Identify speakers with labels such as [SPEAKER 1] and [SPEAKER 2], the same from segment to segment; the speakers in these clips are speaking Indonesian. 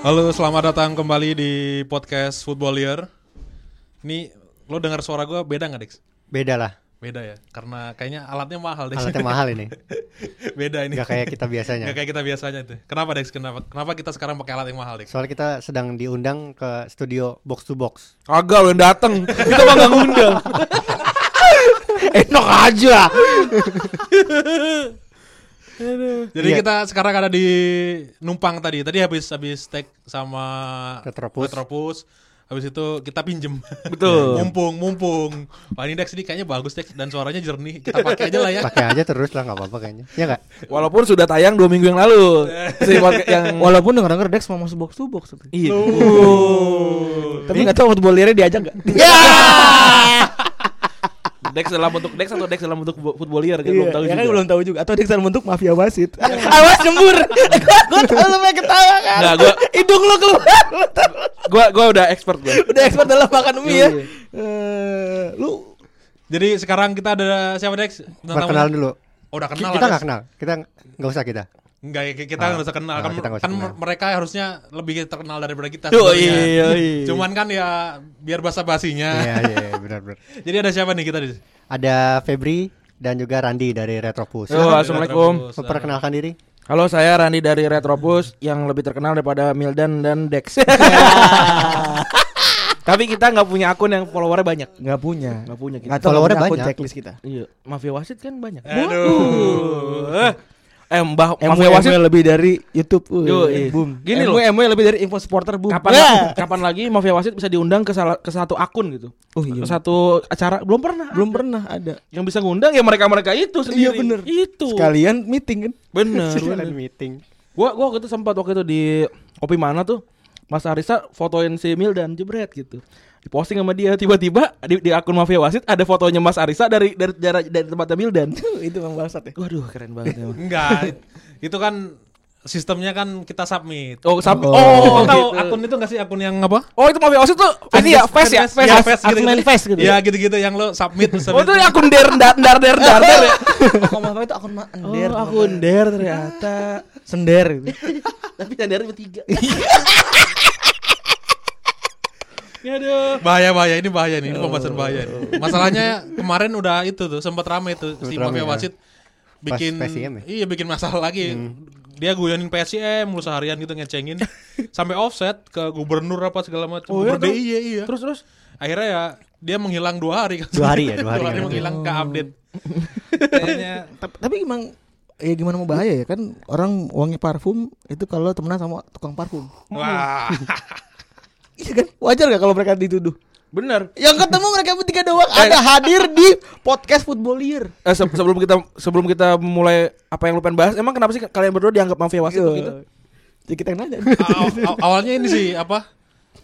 [SPEAKER 1] Halo, selamat datang kembali di podcast Footballier. Ini lo dengar suara gue beda nggak, Dex?
[SPEAKER 2] Beda lah.
[SPEAKER 1] Beda ya, karena kayaknya alatnya mahal, Dex.
[SPEAKER 2] Alatnya mahal ini.
[SPEAKER 1] beda ini.
[SPEAKER 2] Gak kayak kita biasanya.
[SPEAKER 1] Nggak kayak kita biasanya itu. Kenapa, Dex? Kenapa? Kenapa kita sekarang pakai alat yang mahal, Dex?
[SPEAKER 2] Soalnya kita sedang diundang ke studio box to box.
[SPEAKER 3] Kagak lo yang dateng Itu mah gak ngundang Enak aja
[SPEAKER 1] Jadi
[SPEAKER 2] Iya.
[SPEAKER 1] kita sekarang ada di numpang tadi. Tadi habis habis tag sama
[SPEAKER 2] Retropus.
[SPEAKER 1] Retropus. Habis itu kita pinjem.
[SPEAKER 3] Betul.
[SPEAKER 1] mumpung, mumpung. Wah ini Dex ini kayaknya bagus Dex dan suaranya jernih. Kita pakai aja lah ya.
[SPEAKER 2] Pakai aja terus lah nggak apa-apa kayaknya. Ya nggak?
[SPEAKER 3] Walaupun sudah tayang dua minggu yang lalu Si yang
[SPEAKER 4] Walaupun denger denger Dex mau masuk box to box. tapi-
[SPEAKER 3] Iya. Tapi gak tau footballernya diajak gak? Dex dalam bentuk Dex atau Dex dalam bentuk footballier kan belum tahu
[SPEAKER 4] ya
[SPEAKER 3] juga
[SPEAKER 4] kan belum tahu juga. Atau Dex dalam bentuk mafia wasit. Awas nyembur. Gue tau lu pengen ketawa kan.
[SPEAKER 3] Nggak, gua-
[SPEAKER 4] Hidung lu keluar. Lu tahu.
[SPEAKER 3] Gua gua udah expert gua
[SPEAKER 4] Udah expert dalam makan mie ya.
[SPEAKER 3] Iya.
[SPEAKER 4] Eh, lu
[SPEAKER 1] Jadi sekarang kita ada siapa Dex?
[SPEAKER 2] Perkenalan
[SPEAKER 1] tamu?
[SPEAKER 2] dulu.
[SPEAKER 1] Oh, udah kenal
[SPEAKER 2] kita nggak kenal. Kita nggak usah kita.
[SPEAKER 1] Enggak, ya, kita
[SPEAKER 2] Ah,
[SPEAKER 1] nggak usah kenal
[SPEAKER 2] ah,
[SPEAKER 1] kan,
[SPEAKER 2] kita nggak usah
[SPEAKER 1] kan
[SPEAKER 2] kenal.
[SPEAKER 1] mereka harusnya lebih terkenal daripada kita.
[SPEAKER 3] Iya, iya.
[SPEAKER 1] Cuman kan ya biar basa basinya.
[SPEAKER 2] Iya iya iya, benar-benar.
[SPEAKER 1] Jadi ada siapa nih kita di?
[SPEAKER 2] Ada Febri dan juga Randi dari Retropus.
[SPEAKER 3] Yo, Assalamualaikum
[SPEAKER 2] Memperkenalkan diri.
[SPEAKER 3] Halo saya Randi dari Retropus Yang lebih terkenal daripada Mildan dan Dex Tapi kita nggak punya akun yang followernya banyak
[SPEAKER 4] nggak punya.
[SPEAKER 3] Nggak punya kita
[SPEAKER 2] Followernya banyak.
[SPEAKER 4] checklist kita.
[SPEAKER 3] Iya, mafia wasit kan banyak.
[SPEAKER 1] Aduh.
[SPEAKER 3] Eh, Mbah
[SPEAKER 4] MW,
[SPEAKER 3] mafia wasit
[SPEAKER 4] lebih dari YouTube.
[SPEAKER 3] Yo, iya.
[SPEAKER 4] boom.
[SPEAKER 3] Gini
[SPEAKER 4] MW,
[SPEAKER 3] loh.
[SPEAKER 4] MW lebih dari info supporter boom.
[SPEAKER 3] kapan
[SPEAKER 4] Ya.
[SPEAKER 3] kapan lagi mafia wasit bisa diundang ke salah ke satu akun gitu.
[SPEAKER 4] Oh iya.
[SPEAKER 3] Ke satu acara belum pernah.
[SPEAKER 4] Belum
[SPEAKER 3] ada.
[SPEAKER 4] pernah ada.
[SPEAKER 3] Yang bisa ngundang ya mereka-mereka itu sendiri.
[SPEAKER 4] Iya, bener.
[SPEAKER 3] Itu.
[SPEAKER 4] Sekalian meeting kan.
[SPEAKER 3] Bener.
[SPEAKER 2] Sekalian
[SPEAKER 3] bener.
[SPEAKER 2] meeting.
[SPEAKER 3] Gua gua waktu itu sempat waktu itu di kopi mana tuh Mas Arisa fotoin si Mildan jebret gitu. Diposting sama dia tiba-tiba di, di akun mafia wasit ada fotonya Mas Arisa dari dari dari, dari tempatnya Mildan.
[SPEAKER 4] itu emang bangsat ya.
[SPEAKER 3] Waduh keren banget emang.
[SPEAKER 1] Enggak. itu kan sistemnya kan kita submit.
[SPEAKER 3] Oh, sampai
[SPEAKER 4] Oh,
[SPEAKER 3] oh,
[SPEAKER 1] Oh, tahu
[SPEAKER 3] gitu.
[SPEAKER 1] akun itu nggak sih akun yang apa?
[SPEAKER 3] Oh, itu mafia wasit tuh ini ya face ya, face.
[SPEAKER 1] ya,
[SPEAKER 3] ya.
[SPEAKER 1] face
[SPEAKER 4] akun main face gitu.
[SPEAKER 1] Ya gitu-gitu yang lo submit terus
[SPEAKER 3] Oh,
[SPEAKER 1] submit.
[SPEAKER 3] itu akun der dar dar der dar der ya.
[SPEAKER 4] Akun itu akun ma-
[SPEAKER 3] Oh,
[SPEAKER 4] ender.
[SPEAKER 3] akun der ternyata.
[SPEAKER 4] sender gitu.
[SPEAKER 3] Tapi der bertiga.
[SPEAKER 1] Aduh. Bahaya bahaya ini bahaya nih, ini pembahasan bahaya. Nih. Masalahnya kemarin udah itu tuh sempat rame tuh si
[SPEAKER 2] Sempet rame,
[SPEAKER 1] mafia
[SPEAKER 2] ya.
[SPEAKER 1] wasit bikin
[SPEAKER 2] ya?
[SPEAKER 1] iya bikin masalah lagi. Dia guyonin PSIM mulu seharian gitu ngecengin sampai offset ke gubernur apa segala macam.
[SPEAKER 3] Oh, iya?
[SPEAKER 1] DIY, iya.
[SPEAKER 3] Terus terus
[SPEAKER 1] akhirnya ya dia menghilang dua hari kan.
[SPEAKER 2] Dua hari ya, dua hari ya.
[SPEAKER 1] menghilang ke update. Kayaknya
[SPEAKER 4] tapi, tapi emang ya gimana mau bahaya ya kan orang uangnya parfum itu kalau temenan sama tukang parfum
[SPEAKER 1] wah.
[SPEAKER 4] iya kan wajar gak kalau mereka dituduh
[SPEAKER 3] bener.
[SPEAKER 4] yang ketemu mereka bertiga doang ada hadir di podcast footballier
[SPEAKER 3] Eh, se- sebelum kita sebelum kita mulai apa yang lu pengen bahas, emang kenapa sih kalian berdua dianggap mafia wasit gitu?
[SPEAKER 4] Jadi kita yang nanya
[SPEAKER 1] Aw- aw- awalnya ini sih apa?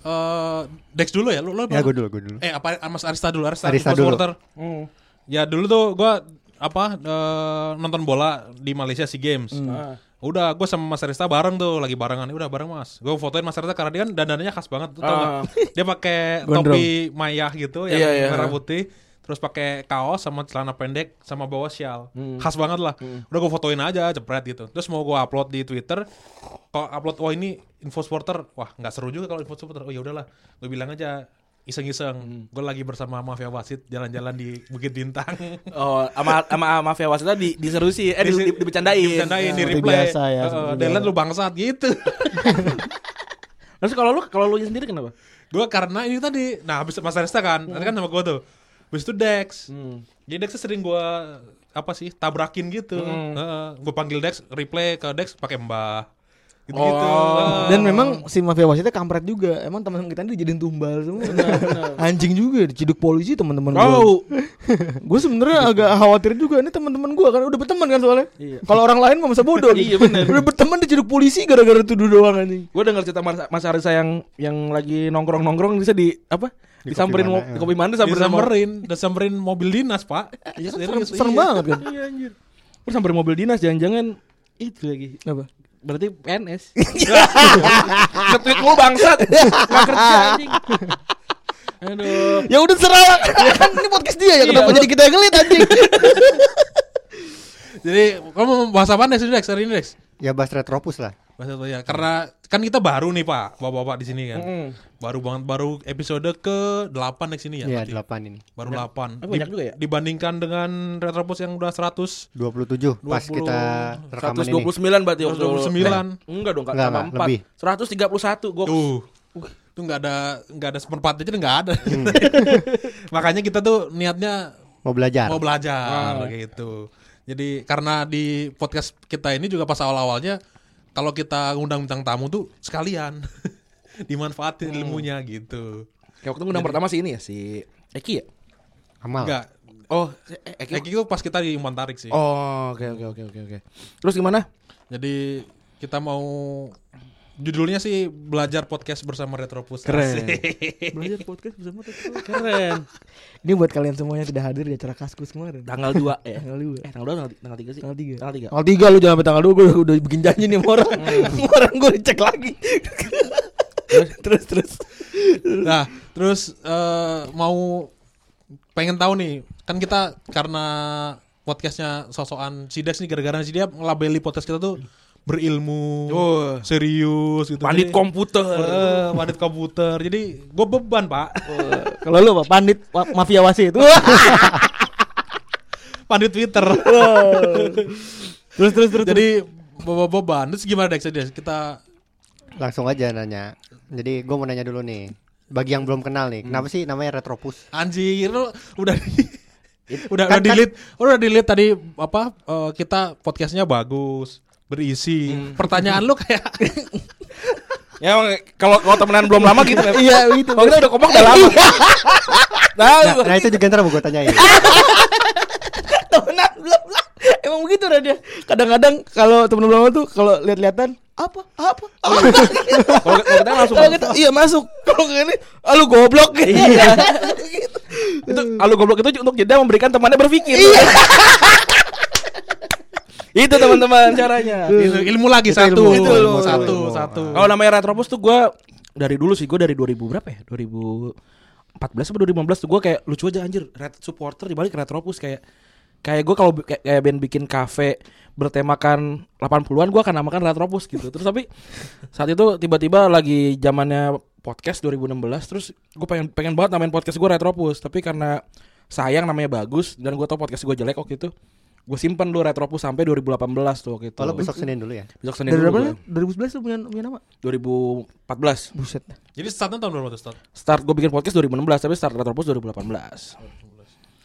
[SPEAKER 1] eh Dex dulu ya, lu lu
[SPEAKER 2] Ya
[SPEAKER 1] apa?
[SPEAKER 2] gue dulu, gue dulu.
[SPEAKER 1] Eh apa Mas Arista dulu, Arista,
[SPEAKER 2] Arista dulu.
[SPEAKER 1] supporter. Ya dulu tuh gua apa eh, nonton bola di Malaysia SEA Games.
[SPEAKER 3] Ah.
[SPEAKER 1] Udah gue sama Mas Arista bareng tuh lagi barengan. Udah bareng Mas. Gue fotoin Mas Arista karena dia kan dandananya khas banget tuh?
[SPEAKER 3] Ah.
[SPEAKER 1] Dia pakai topi mayah gitu yang
[SPEAKER 3] Iya, iya.
[SPEAKER 1] merah putih. Terus pakai kaos sama celana pendek sama bawa shawl.
[SPEAKER 3] Hmm.
[SPEAKER 1] Khas banget lah. Udah gue fotoin aja jepret gitu. Terus mau gue upload di Twitter. Kalau upload wah ini info supporter, wah nggak seru juga kalau info supporter. Oh ya udahlah, gue bilang aja iseng-iseng.
[SPEAKER 3] Hmm.
[SPEAKER 1] Gue lagi bersama mafia wasit jalan-jalan di Bukit Bintang.
[SPEAKER 3] Oh, sama sama mafia wasitnya di diserusi, eh di, di, dibecandain.
[SPEAKER 1] Dibecandain, di
[SPEAKER 4] Seperti
[SPEAKER 1] replay.
[SPEAKER 4] biasa ya,
[SPEAKER 1] Heeh,
[SPEAKER 4] seperti
[SPEAKER 1] Dan liat
[SPEAKER 4] biasa.
[SPEAKER 1] lu bangsat gitu.
[SPEAKER 3] Terus kalau lu kalau lu sendiri kenapa?
[SPEAKER 1] gue karena ini tadi, nah habis Mas Arista kan, tadi kan sama gue tuh. Habis itu Dex. Jadi Dex tuh sering gue apa sih tabrakin gitu. gue panggil Dex, replay ke Dex pakai Mbah. Gitu-gitu.
[SPEAKER 3] Oh.
[SPEAKER 1] Heeh.
[SPEAKER 4] dan memang si mafia wasitnya kampret juga emang teman kita ini dijadiin tumbal semua anjing juga diciduk polisi teman-teman gue
[SPEAKER 3] Oh,
[SPEAKER 4] gue sebenarnya agak khawatir juga ini teman-teman gue kan udah berteman kan soalnya
[SPEAKER 3] Iya.
[SPEAKER 4] kalau orang lain mah masa bodoh
[SPEAKER 3] Iya, bener.
[SPEAKER 4] udah berteman diciduk polisi gara-gara tuduh doang anjing
[SPEAKER 3] gue dengar cerita Mas, Mas Arisa yang yang lagi nongkrong-nongkrong bisa di apa?
[SPEAKER 2] Di
[SPEAKER 3] disamperin
[SPEAKER 2] kopi mana,
[SPEAKER 3] di
[SPEAKER 2] ya.
[SPEAKER 3] kopi mana disamperin sama-
[SPEAKER 1] disamperin, disamperin mobil dinas pak.
[SPEAKER 4] Kan
[SPEAKER 1] Serius,
[SPEAKER 4] serem, serem
[SPEAKER 1] iya.
[SPEAKER 4] banget kan
[SPEAKER 3] Iya anjir. Terus samperin mobil dinas jangan-jangan itu lagi.
[SPEAKER 4] apa
[SPEAKER 3] Berarti PNS. Nge-tweet mulu bangsat. Enggak kerja anjing. Aduh.
[SPEAKER 4] ya udah serah kan ini podcast dia ya kenapa
[SPEAKER 3] Iya,
[SPEAKER 4] jadi kita yang ngelit anjing
[SPEAKER 1] Jadi kamu mau bahas apa Dex? Dex hari ini Dex?
[SPEAKER 2] Ya bahas Retropus lah.
[SPEAKER 1] Bahas satu ya. Karena kan kita baru nih Pak, bapak-bapak di sini kan.
[SPEAKER 3] Mm.
[SPEAKER 1] Baru banget baru episode ke 8 di sini ya.
[SPEAKER 2] Iya,
[SPEAKER 1] berarti.
[SPEAKER 2] 8 ini.
[SPEAKER 1] Baru 8.
[SPEAKER 3] Ah, banyak juga ya?
[SPEAKER 1] Dibandingkan dengan Retropus yang udah 100
[SPEAKER 2] 27 pas
[SPEAKER 1] 20,
[SPEAKER 2] kita rekaman ini.
[SPEAKER 3] 129 berarti waktu
[SPEAKER 1] 129.
[SPEAKER 3] Eh, enggak dong, enggak
[SPEAKER 2] Enggak, enggak, lebih.
[SPEAKER 3] 4. 131 gok.
[SPEAKER 1] Tuh. Itu nggak ada nggak ada seperempat aja nggak ada.
[SPEAKER 2] Hmm.
[SPEAKER 1] Makanya kita tuh niatnya
[SPEAKER 2] Mau belajar.
[SPEAKER 1] mau belajar gitu. Jadi karena di podcast kita ini juga pas awal-awalnya kalau kita ngundang bintang tamu tuh sekalian dimanfaatin
[SPEAKER 3] Hmm.
[SPEAKER 1] ilmunya gitu.
[SPEAKER 3] Kayak waktu ngundang pertama sih ini ya si Eki ya?
[SPEAKER 2] Amal.
[SPEAKER 1] Enggak.
[SPEAKER 3] Oh, eh, Eki.
[SPEAKER 1] Kayak gitu pas kita di umpan tarik sih.
[SPEAKER 3] Oh, oke oke oke oke oke. Terus gimana?
[SPEAKER 1] Jadi kita mau judulnya sih belajar podcast bersama Retropus.
[SPEAKER 3] Keren.
[SPEAKER 1] Asik.
[SPEAKER 3] Belajar podcast bersama Keren.
[SPEAKER 4] Ini buat kalian semuanya yang tidak hadir di acara Kaskus kemarin.
[SPEAKER 3] Tanggal 2 ya.
[SPEAKER 4] Tanggal dua.
[SPEAKER 3] Eh, tanggal 2 tanggal, tanggal 3 sih?
[SPEAKER 4] Tanggal tiga.
[SPEAKER 3] Tanggal 3.
[SPEAKER 4] Tanggal tiga lu jangan sampai tanggal dua gue udah bikin janji nih sama orang. Sama orang gue dicek lagi. terus terus.
[SPEAKER 1] Nah, terus eh, mau pengen tahu nih, kan kita karena podcastnya sosokan Sidex nih gara-gara si dia ngelabeli podcast kita tuh berilmu,
[SPEAKER 3] Oh.
[SPEAKER 1] serius gitu.
[SPEAKER 3] Pandit
[SPEAKER 1] Jadi-
[SPEAKER 3] komputer.
[SPEAKER 1] Eh, pandit komputer. Jadi gue beban pak,
[SPEAKER 4] Kalau lu apa? Pandit wa- mafia wasit.
[SPEAKER 1] pandit Twitter.
[SPEAKER 4] terus terus terus.
[SPEAKER 1] Jadi be- beban. Terus gimana Dex? Kita
[SPEAKER 2] Langsung aja nanya. Jadi gue mau nanya dulu nih. Bagi yang belum kenal nih, kenapa sih namanya Retropus?
[SPEAKER 1] anjir lu udah udah
[SPEAKER 2] Kan-
[SPEAKER 1] udah delete udah delete tadi apa eh, kita podcastnya bagus berisi pertanyaan lu kayak
[SPEAKER 3] Ya emang kalau kalau temenan belum lama gitu kan.
[SPEAKER 4] Iya, itu.
[SPEAKER 3] Kalau kita udah kompak udah lama. Nah,
[SPEAKER 2] Nah, nah itu juga ntar mau gue tanyain.
[SPEAKER 4] temenan belum lah. Emang begitu dah dia. Kadang-kadang kalau temen belum tuh kalau lihat-lihatan apa apa apa
[SPEAKER 3] kalau kita langsung
[SPEAKER 4] kalau kita iya masuk kalau ini ah, lu goblok iya gitu.
[SPEAKER 3] itu alu goblok itu untuk jeda memberikan temannya berpikir. Itu teman-teman caranya.
[SPEAKER 1] Itu ilmu lagi
[SPEAKER 2] Itu
[SPEAKER 1] satu
[SPEAKER 2] ilmu,
[SPEAKER 1] itu ilmu
[SPEAKER 2] ilmu,
[SPEAKER 1] satu
[SPEAKER 2] ilmu.
[SPEAKER 1] satu
[SPEAKER 3] Kalau namanya Retropus tuh gue dari dulu sih gue dari 2000 berapa ya? 2014 atau 2015 tuh gue kayak lucu aja anjir Red supporter dibalik Retropus kayak kayak gue kalau kayak, kayak band bikin kafe bertemakan 80-an gue akan namakan Retropus gitu. Terus tapi saat itu tiba-tiba lagi zamannya podcast 2016 terus gue pengen pengen banget namain podcast gue Retropus tapi karena sayang namanya bagus dan gue tau podcast gue jelek waktu itu gue simpen dulu Retropus sampai 2018 tuh waktu itu.
[SPEAKER 2] Kalau besok Senin dulu ya.
[SPEAKER 3] Besok Senin
[SPEAKER 4] Dari
[SPEAKER 3] dulu
[SPEAKER 4] berapa?
[SPEAKER 3] gua.
[SPEAKER 4] 2011 lu punya punya nama?
[SPEAKER 3] 2014
[SPEAKER 4] Buset.
[SPEAKER 1] jadi startnya tahun berapa tuh start
[SPEAKER 3] Start gue bikin podcast 2016 tapi start Retropus 2018.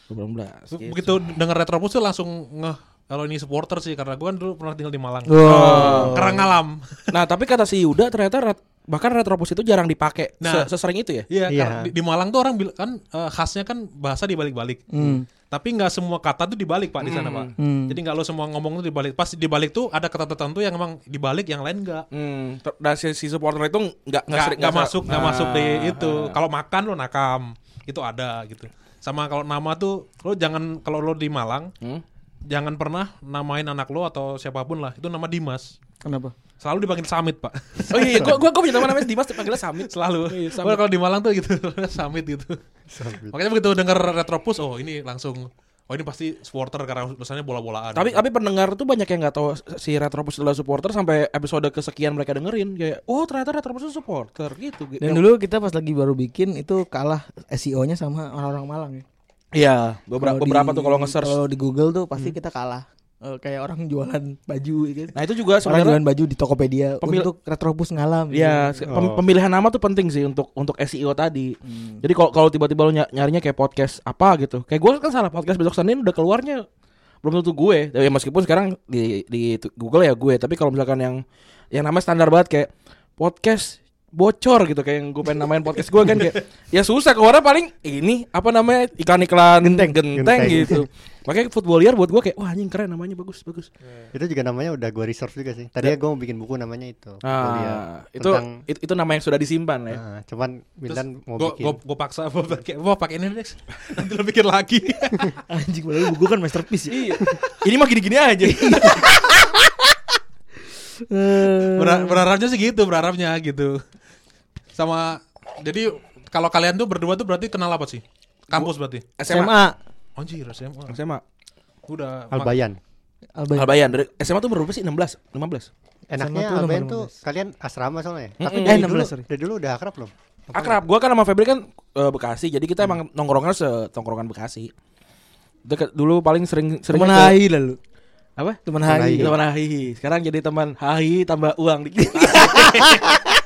[SPEAKER 3] 2018.
[SPEAKER 1] Terus begitu denger Retropus tuh langsung ngeh kalau ini supporter sih karena gue kan dulu pernah tinggal di Malang
[SPEAKER 4] Oh.
[SPEAKER 1] Karangalam
[SPEAKER 3] Nah, tapi kata si Yuda ternyata ret- bahkan Retropus itu jarang dipakai
[SPEAKER 1] Nah.
[SPEAKER 3] se- sesering itu ya.
[SPEAKER 1] Iya,
[SPEAKER 2] Iya.
[SPEAKER 1] karena di, di Malang tuh orang bilang kan eh, khasnya kan bahasa dibalik-balik.
[SPEAKER 4] Hmm.
[SPEAKER 1] Tapi nggak semua kata tuh dibalik pak di sana pak.
[SPEAKER 4] Hmm.
[SPEAKER 1] Jadi nggak lo semua ngomong tuh dibalik. Pas dibalik tuh ada kata tertentu yang emang dibalik, yang lain nggak.
[SPEAKER 3] Hmm, ter- dan si, si supporter itu nggak
[SPEAKER 1] Nggak masuk nggak masuk di itu.
[SPEAKER 3] ah.
[SPEAKER 1] Kalau makan lo nakam itu ada gitu. Sama kalau nama tuh lo jangan kalau lo di Malang
[SPEAKER 3] Hmm?
[SPEAKER 1] jangan pernah namain anak lo atau siapa pun lah itu nama Dimas.
[SPEAKER 4] Kenapa?
[SPEAKER 1] Selalu dipanggil Samit pak.
[SPEAKER 3] Oh iya, gua gua, gua punya teman namanya Dimas dipanggilnya Samit.
[SPEAKER 1] Selalu.
[SPEAKER 3] Iya, Samit.
[SPEAKER 1] Kalau di Malang tuh gitu Samit gitu. Makanya begitu denger Retropus, oh ini langsung oh ini pasti supporter karena misalnya bola-bolaan.
[SPEAKER 3] Tapi tapi pendengar tuh banyak yang nggak tahu si Retropus adalah supporter sampai episode kesekian mereka dengerin kayak oh ternyata Retropus itu supporter gitu.
[SPEAKER 4] Dan dulu kita pas lagi baru bikin itu kalah SEO-nya sama orang-orang Malang ya.
[SPEAKER 3] Iya, beberapa beberapa
[SPEAKER 4] di-
[SPEAKER 3] tuh kalau nge-search.
[SPEAKER 4] Kalau di Google tuh pasti kita kalah. Eh, kayak orang jualan baju gitu.
[SPEAKER 3] Nah, itu juga
[SPEAKER 4] Orang
[SPEAKER 3] sebenarnya
[SPEAKER 4] jualan baju di Tokopedia
[SPEAKER 3] Pemil-
[SPEAKER 4] untuk Retropus ngalam.
[SPEAKER 3] Iya,
[SPEAKER 4] gitu.
[SPEAKER 3] pem- pemilihan nama tuh penting sih untuk untuk SEO tadi. Jadi kalau kalau tiba-tiba lo ny- nyarinya kayak podcast apa gitu. Kayak gue kan salah podcast besok Senin udah keluarnya belum tentu gue. Ya meskipun sekarang di di Google ya gue, tapi kalau misalkan yang yang namanya standar banget kayak podcast bocor gitu kayak yang gue pengen namain podcast gue kan kayak ya susah keluarnya paling ini apa namanya iklan-iklan genteng genteng,
[SPEAKER 2] Genteng.
[SPEAKER 3] gitu. Makanya footballier buat gue kayak wah anjing keren namanya bagus bagus.
[SPEAKER 2] Itu juga namanya udah gue research juga sih. Tadinya gue mau bikin buku namanya itu. Gua
[SPEAKER 3] Ah, itu,
[SPEAKER 2] tentang-
[SPEAKER 3] itu itu nama yang sudah disimpan ya.
[SPEAKER 2] Nah, cuman Mintan mau
[SPEAKER 1] gue
[SPEAKER 2] bikin.
[SPEAKER 1] gue gue paksa gue pakai gue pakai ini Dex. Nanti lo bikin lagi.
[SPEAKER 4] Anjing padahal buku kan masterpiece ya.
[SPEAKER 3] Iya. Ini mah gini-gini aja.
[SPEAKER 1] Berar- berharapnya sih gitu, berharapnya gitu. Sama jadi kalau kalian tuh berdua tuh berarti kenal apa sih? Kampus berarti.
[SPEAKER 3] SMA.
[SPEAKER 4] SMA.
[SPEAKER 1] Anjir, SMA.
[SPEAKER 3] SMA.
[SPEAKER 1] Udah
[SPEAKER 2] Albayan.
[SPEAKER 4] Albayan.
[SPEAKER 3] Albayan dari SMA tuh berapa sih? 16, 15.
[SPEAKER 2] Enaknya
[SPEAKER 4] tuh
[SPEAKER 2] Albayan tuh
[SPEAKER 4] 16.
[SPEAKER 2] kalian asrama soalnya.
[SPEAKER 3] Mm-mm.
[SPEAKER 2] Tapi
[SPEAKER 4] Eh,
[SPEAKER 2] dari
[SPEAKER 4] 16,
[SPEAKER 2] dulu,
[SPEAKER 4] sorry.
[SPEAKER 2] dari dulu udah akrab belum?
[SPEAKER 3] Akrab. Gua kan sama Febri kan eh, Bekasi, jadi kita emang nongkrongnya setongkrongan Bekasi. Deket, dulu paling sering sering
[SPEAKER 4] Teman hai lalu.
[SPEAKER 3] apa?
[SPEAKER 4] Teman hai.
[SPEAKER 3] Teman hai. Sekarang jadi teman hai tambah uang dikit.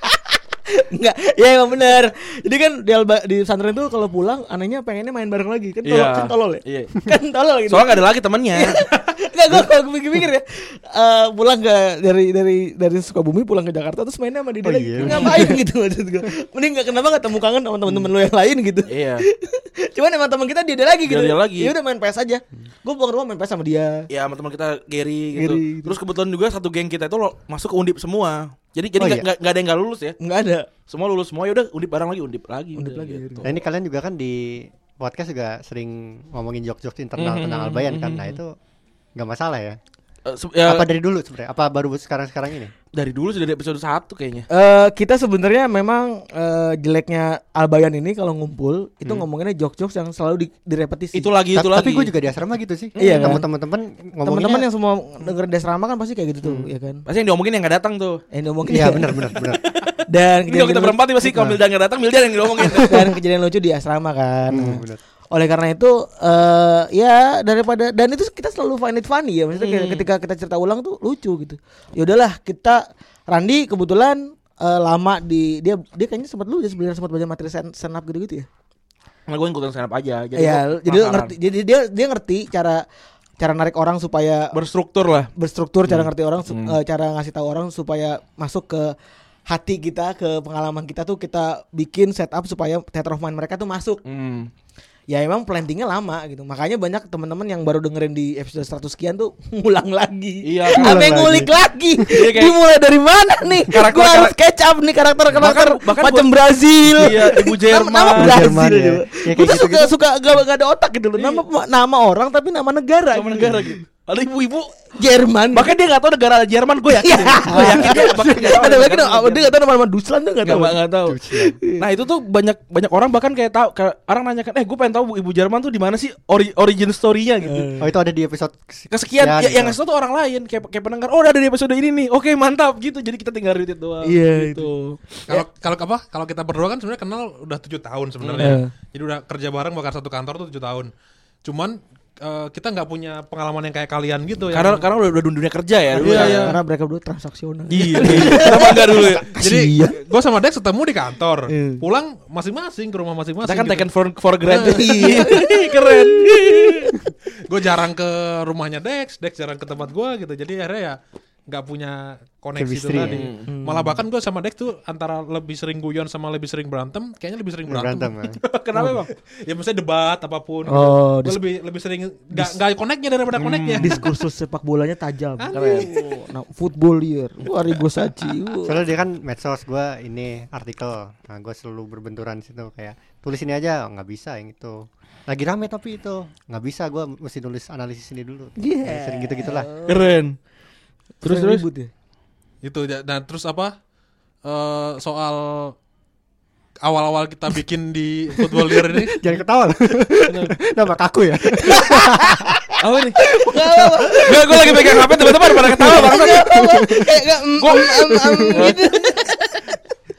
[SPEAKER 4] Enggak, ya emang bener. Jadi kan di Alba, di pesantren tuh kalau pulang anehnya pengennya main bareng lagi. Kan tolol,
[SPEAKER 3] Iya.
[SPEAKER 4] kan tolol ya?
[SPEAKER 3] Iya.
[SPEAKER 4] kan tolol gitu.
[SPEAKER 3] Soalnya gak ada lagi temennya.
[SPEAKER 4] Enggak, gue kalau pikir-pikir ya eh, Pulang ke dari dari dari Sukabumi pulang ke Jakarta Terus mainnya sama dia
[SPEAKER 2] Oh,
[SPEAKER 4] lagi
[SPEAKER 2] iya.
[SPEAKER 4] Ngapain gitu maksud gue Mending gak kenapa gak temu kangen sama temen-temen lo yang lain gitu
[SPEAKER 3] Iya.
[SPEAKER 4] Cuman emang temen kita dia, dia lagi gitu
[SPEAKER 3] Dia- dia lagi.
[SPEAKER 4] Ya udah main PS aja Gue pulang ke rumah main PS sama dia
[SPEAKER 3] Ya sama teman kita Gary gitu.
[SPEAKER 4] Gary, gitu.
[SPEAKER 3] Terus kebetulan juga satu geng kita itu lo masuk ke Undip semua. Jadi jadi
[SPEAKER 2] Oh,
[SPEAKER 3] nggak
[SPEAKER 2] iya?
[SPEAKER 3] nggak- nggak ada yang nggak lulus ya.
[SPEAKER 4] Enggak ada
[SPEAKER 3] Semua lulus semua ya udah Undip bareng lagi Undip lagi.
[SPEAKER 4] Undip
[SPEAKER 3] udah
[SPEAKER 4] lagi,
[SPEAKER 3] gitu.
[SPEAKER 2] Nah ini kalian juga kan di podcast juga sering ngomongin jok-jok internal
[SPEAKER 3] Mhm,
[SPEAKER 2] tentang
[SPEAKER 3] mhm,
[SPEAKER 2] Albayan kan.
[SPEAKER 3] mhm.
[SPEAKER 2] Nah itu nggak masalah ya.
[SPEAKER 3] Eh, se- ya,
[SPEAKER 2] Apa dari dulu sebenarnya? Apa baru sekarang-sekarang ini?
[SPEAKER 3] dari dulu sudah dari episode 1 kayaknya.
[SPEAKER 4] Eh kita sebenarnya memang eh, jeleknya Albayan ini kalau ngumpul itu ngomonginnya jok-jok yang selalu di, direpetisi.
[SPEAKER 3] Itu lagi itu
[SPEAKER 2] Ta-
[SPEAKER 3] lagi.
[SPEAKER 2] Tapi gue juga di asrama gitu sih.
[SPEAKER 4] Iya kan?
[SPEAKER 2] Temen-temen
[SPEAKER 4] teman-teman
[SPEAKER 2] ngomonginnya.
[SPEAKER 4] yang semua dengerin di asrama kan pasti kayak gitu tuh, ya kan?
[SPEAKER 3] Pasti yang diomongin yang gak datang tuh.
[SPEAKER 4] Eh, ngomongin
[SPEAKER 2] Iya benar benar benar.
[SPEAKER 4] Dan
[SPEAKER 3] Ini kalau kita berempat pasti kalau Mildan gak datang Mildan yang diomongin.
[SPEAKER 4] dan kejadian lucu di asrama kan.
[SPEAKER 2] Hmm, benar.
[SPEAKER 4] Oleh karena itu eh ya daripada dan itu kita selalu find it funny ya maksudnya kayak ketika kita cerita ulang tuh lucu gitu. Ya udahlah kita Randi kebetulan eh, lama di dia dia kayaknya sempat lu ya sebenarnya sempat baca materi stand stand up gitu-gitu ya.
[SPEAKER 3] Nah, gue ikutan stand up aja. Jadi gua
[SPEAKER 4] jadi ngerti jadi dia dia ngerti cara cara narik orang supaya
[SPEAKER 3] berstruktur lah.
[SPEAKER 4] berstruktur cara ngerti orang
[SPEAKER 3] Hmm.
[SPEAKER 4] eh, cara ngasih tahu orang supaya masuk ke hati kita ke pengalaman kita tuh kita bikin setup supaya theater of mind mereka tuh masuk
[SPEAKER 3] Hmm.
[SPEAKER 4] ya emang plantingnya lama gitu makanya banyak teman-teman yang baru dengerin di episode 100 sekian tuh ngulang lagi
[SPEAKER 3] Iya,
[SPEAKER 4] Apa
[SPEAKER 2] ngulang
[SPEAKER 4] yang ngulik lagi
[SPEAKER 3] Iya,
[SPEAKER 4] dimulai dari mana nih
[SPEAKER 3] Karakter-
[SPEAKER 4] gua harus catch up nih karakter karakter
[SPEAKER 3] Bahkan- bahkan
[SPEAKER 4] macam
[SPEAKER 3] gua-
[SPEAKER 4] Brazil
[SPEAKER 3] Iya, ibu Jerman.
[SPEAKER 4] nama, nama Brazil
[SPEAKER 2] Jerman, ya.
[SPEAKER 4] coba.
[SPEAKER 2] Ya, kayak
[SPEAKER 4] Gua tuh suka
[SPEAKER 2] gitu-gitu.
[SPEAKER 4] suka gak, gak ada otak gitu loh nama nama orang tapi nama negara
[SPEAKER 3] Sama
[SPEAKER 4] gitu.
[SPEAKER 3] negara gitu. Ada ibu-ibu.
[SPEAKER 4] Jerman
[SPEAKER 3] Bahkan dia gak tahu negara Jerman gue yakin.
[SPEAKER 4] Iya.
[SPEAKER 3] Gue yakin dia bahkan tahu
[SPEAKER 4] ada lagi
[SPEAKER 3] negara
[SPEAKER 4] dong
[SPEAKER 3] Jerman.
[SPEAKER 4] dia gak tahu nama-nama Duslan tuh gak tahu
[SPEAKER 3] nggak tahu. Nah itu tuh banyak banyak orang bahkan kayak tahu kayak orang nanyakan, eh gue pengen tahu ibu Jerman tuh di mana sih ori, origin story-nya gitu.
[SPEAKER 2] Oh itu ada di episode
[SPEAKER 3] Kesekian ya, yang
[SPEAKER 2] gitu.
[SPEAKER 3] ngasih tau tuh orang lain kayak kayak pendengar oh udah ada di episode ini nih oke mantap gitu jadi kita tinggal retweet doang
[SPEAKER 4] Iya,
[SPEAKER 3] gitu
[SPEAKER 1] Kalau kalau apa? Kalau kita berdua kan sebenarnya kenal udah tujuh tahun sebenarnya.
[SPEAKER 4] Hmm.
[SPEAKER 1] Jadi udah kerja bareng bahkan satu kantor tuh tujuh tahun. Cuman eh, kita nggak punya pengalaman yang kayak kalian gitu ya.
[SPEAKER 3] karena karena udah, udah dunia kerja ya dulu
[SPEAKER 1] Iya,
[SPEAKER 3] ya.
[SPEAKER 1] iya.
[SPEAKER 4] karena mereka berdua transaksional
[SPEAKER 3] iya kenapa enggak dulu ya
[SPEAKER 1] Jadi gue sama Dex ketemu di kantor,
[SPEAKER 4] Iya.
[SPEAKER 1] pulang masing-masing ke rumah masing-masing.
[SPEAKER 3] kita kan
[SPEAKER 1] gitu.
[SPEAKER 3] taken for for granted
[SPEAKER 4] Iya.
[SPEAKER 3] keren
[SPEAKER 1] gue jarang ke rumahnya Dex, Dex jarang ke tempat gue gitu. Jadi akhirnya ya nggak punya koneksi itu tadi.
[SPEAKER 2] ya.
[SPEAKER 1] Malah bahkan gue sama Dex tuh antara lebih sering guyon sama lebih sering berantem, kayaknya lebih sering berantem.
[SPEAKER 2] berantem. ya.
[SPEAKER 3] kenapa bang
[SPEAKER 1] ya maksudnya debat apa pun.
[SPEAKER 4] Oh,
[SPEAKER 1] gue lebih lebih sering nggak nggak koneknya daripada koneknya.
[SPEAKER 4] diskursus sepak bolanya tajam keren nah, football year wah Rigo Sachi wah.
[SPEAKER 2] Soalnya dia kan medsos gue ini artikel. Nah gue selalu berbenturan di situ kayak tulis ini aja nggak bisa yang itu. Lagi rame tapi itu nggak bisa gue mesti nulis analisis ini dulu.
[SPEAKER 4] Yeah.
[SPEAKER 2] Kayak sering gitu gitulah.
[SPEAKER 3] keren terus terus?
[SPEAKER 4] ribut ya?
[SPEAKER 1] Itu dan terus apa? Eh soal awal-awal kita bikin di football year ini.
[SPEAKER 2] Jangan ketawa. Nama kaku ya.
[SPEAKER 3] apa nih? Gak, gue lagi pegang HP teman-teman pada ketawa bang.
[SPEAKER 4] Kayak nggak mm,
[SPEAKER 3] Gua-
[SPEAKER 4] mm, mm, mm, gitu.